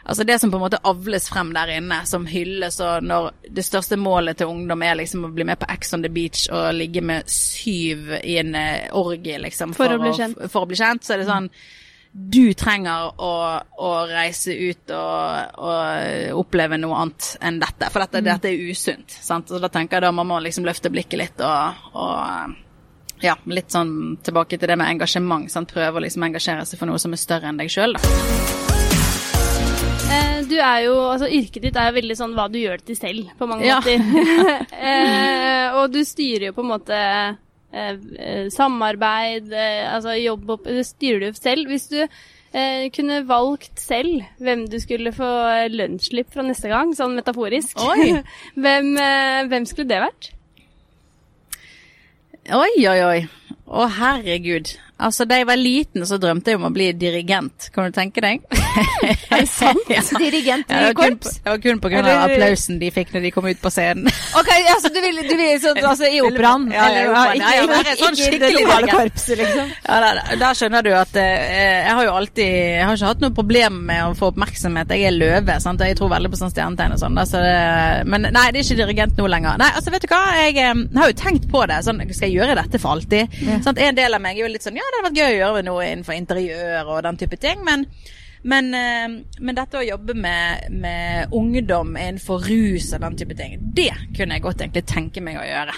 altså Det som på en måte avles frem der inne, som hylles, og når det største målet til ungdom er liksom å bli med på Ex on the Beach og ligge med syv i en eh, orgie, liksom, For å bli kjent. for å bli kjent, så er det sånn du trenger å, å reise ut og, og oppleve noe annet enn dette, for dette, dette er usunt. Sant? Så da tenker jeg da må man liksom løfte blikket litt og, og ja, litt sånn tilbake til det med engasjement. Sant? Prøve å liksom engasjere seg for noe som er større enn deg sjøl, da. Eh, du er jo, altså Yrket ditt er jo veldig sånn hva du gjør til selv, på mange Ja. måter. eh, og du styrer jo på en måte samarbeid, eh, altså jobb opp Det styrer du selv. Hvis du eh, kunne valgt selv hvem du skulle få lønnsslipp fra neste gang, sånn metaforisk, hvem, eh, hvem skulle det vært? Oi, oi, oi. Å, herregud. Altså, Da jeg var liten, så drømte jeg om å bli dirigent. Kan du tenke deg? Er det sant? Ja. Dirigent Ja, i kun, korps? det var kun på grunn av Eller- applausen de fikk når de kom ut på scenen. Ok, altså du vil, du vil sånn, altså i operaen? Ja, ja, eller, operaen. Ja, ja, ikke, være sånn skikkelig lokale korpset, liksom? Ja, der, da, skjønner du at eh, jeg har jo alltid Jeg har ikke hatt noe problem med å få oppmerksomhet. Jeg er løve, sant. Jeg tror veldig på sånn stjernetegn og sånn. da, Så det, men nei, det er ikke dirigent nå lenger. Nei, altså vet du hva. Jeg jeg har jo tenkt på det. Sånn, skal jeg gjøre dette for alltid? Sant? En del av meg er jo litt sånn Ja, det hadde vært å gjøre noe innenfor interiør og den type ting, men men, eh, men dette å jobbe med, med ungdom innenfor rus og den type ting, det kunne jeg godt egentlig tenke meg å gjøre.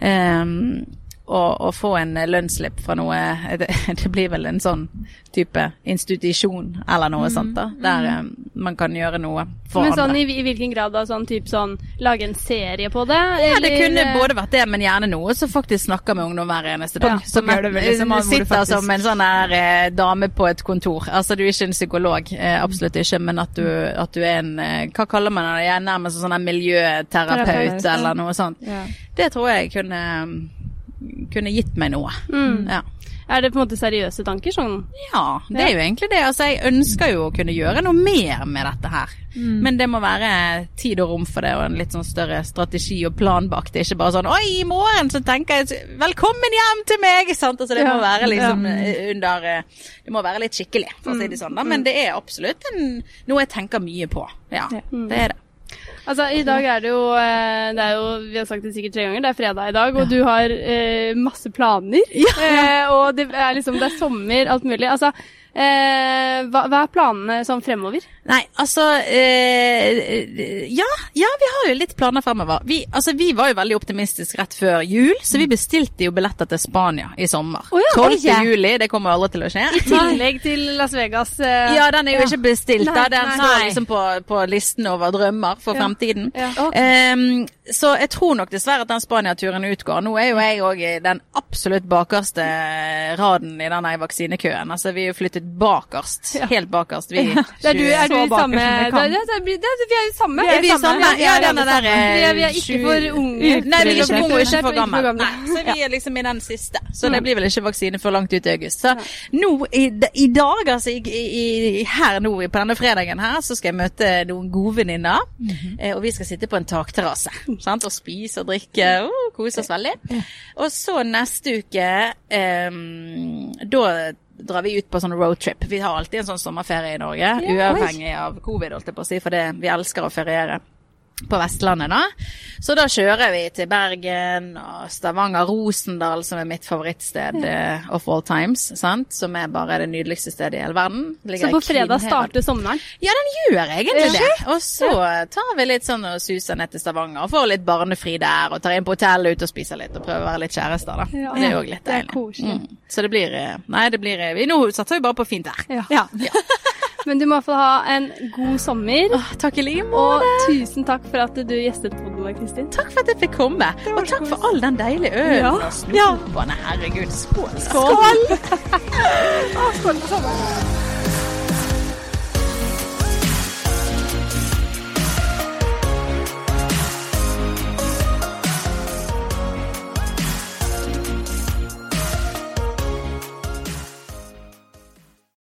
Um, og, å få en lønnsslipp fra noe det, det blir vel en sånn type institusjon eller noe sånt, da. Der mm. man kan gjøre noe for Men sånn andre. i, i hvilken grad da? Sånn type sånn lage en serie på det? Ja, det kunne både vært det, men gjerne noe som faktisk snakker med ungdom hver eneste dag. Ja, som gjør det veldig, som eh, du sitter faktisk- som en sånn her eh, dame på et kontor. Altså du er ikke en psykolog, eh, absolutt ikke, men at du, at du er en eh, Hva kaller man det? Jeg er nærmest en sånn miljøterapeut Terapeut, eller noe sånt. Ja. Det tror jeg kunne, kunne gitt meg noe. Mm. Ja. Er det på en måte seriøse tanker? Sånn Ja, det er jo egentlig det. Altså, jeg ønsker jo å kunne gjøre noe mer med dette her. Mm. Men det må være tid og rom for det, og en litt sånn større strategi og plan bak. Det ikke bare sånn Oi, i morgen så tenker jeg Velkommen hjem til meg! Sant? Altså, det må være liksom ja. under eh, Det må være litt skikkelig, for å si det sånn. Da. Men det er absolutt en, noe jeg tenker mye på. Ja, det er det. Altså, i dag er det jo eh, Det er jo, vi har sagt det sikkert tre ganger, det er fredag i dag, og du har eh, masse planer. Eh, og det er liksom Det er sommer, alt mulig. Altså, eh, hva, hva er planene sånn fremover? Nei, altså eh, Ja, ja, vi har jo litt planer fremover. Vi, altså, vi var jo veldig optimistiske rett før jul, så vi bestilte jo billetter til Spania i sommer. Oh, ja, 12. Ikke. juli, det kommer aldri til å skje. I tillegg til Las Vegas. eh, Ja, den er jo ikke bestilt. da. Den nei. står liksom på, på listen over drømmer for Ja. fremtiden. Ja. Um, så jeg tror nok dessverre at den Spania-turen utgår. Nå er jo jeg òg i den absolutt bakerste raden i denne vaksinekøen. Altså vi er jo flyttet bakerst. Ja. Helt bakerst. Vi Det er du, er du Så samme da, da, da, blir- Vi er jo samme. Er vi samme? Ja, denne der Vi er, vi er ikke for unge. Nei, vi er ikke for unge ikke for gamle. Nei, så vi er liksom i den siste. Så det blir vel ikke vaksine før langt ut i august. Så nå i, i dag, altså i, i, her nå på denne fredagen her, så skal jeg møte noen gode venninner. eh, Og vi skal sitte på en takterrasse og spise og drikke. Oh, kose oss veldig. Og så neste uke um, Da drar vi ut på sånn roadtrip. Vi har alltid en sånn sommerferie i Norge, uavhengig av covid, holdt jeg på å si, for det, vi elsker å feriere. På Vestlandet, da. Så da kjører vi til Bergen og Stavanger, Rosendal, som er mitt favorittsted uh, of all times. sant? Som er bare det nydeligste stedet i hele verden. Ligger Så på fredag starter sommeren. Ja, den gjør egentlig det. Og så tar vi litt sånn og suser ned til Stavanger og får litt barnefri der. Og tar inn på hotellet ute og spiser litt og prøver å være litt kjærester, da. Ja. det er jo litt deilig. Mm. Så det blir eh, Nei, det blir eh, vi Nå satser vi bare på fint vær. Ja. Ja. Men du må i hvert fall ha en god sommer. Åh, takk i like Og tusen takk for at du gjestet på vår, Kristin. Takk for at jeg fikk komme. Og takk for all den deilige ølen Ja. ja. Herregud, skål. Skål! Å, skål på sommeren.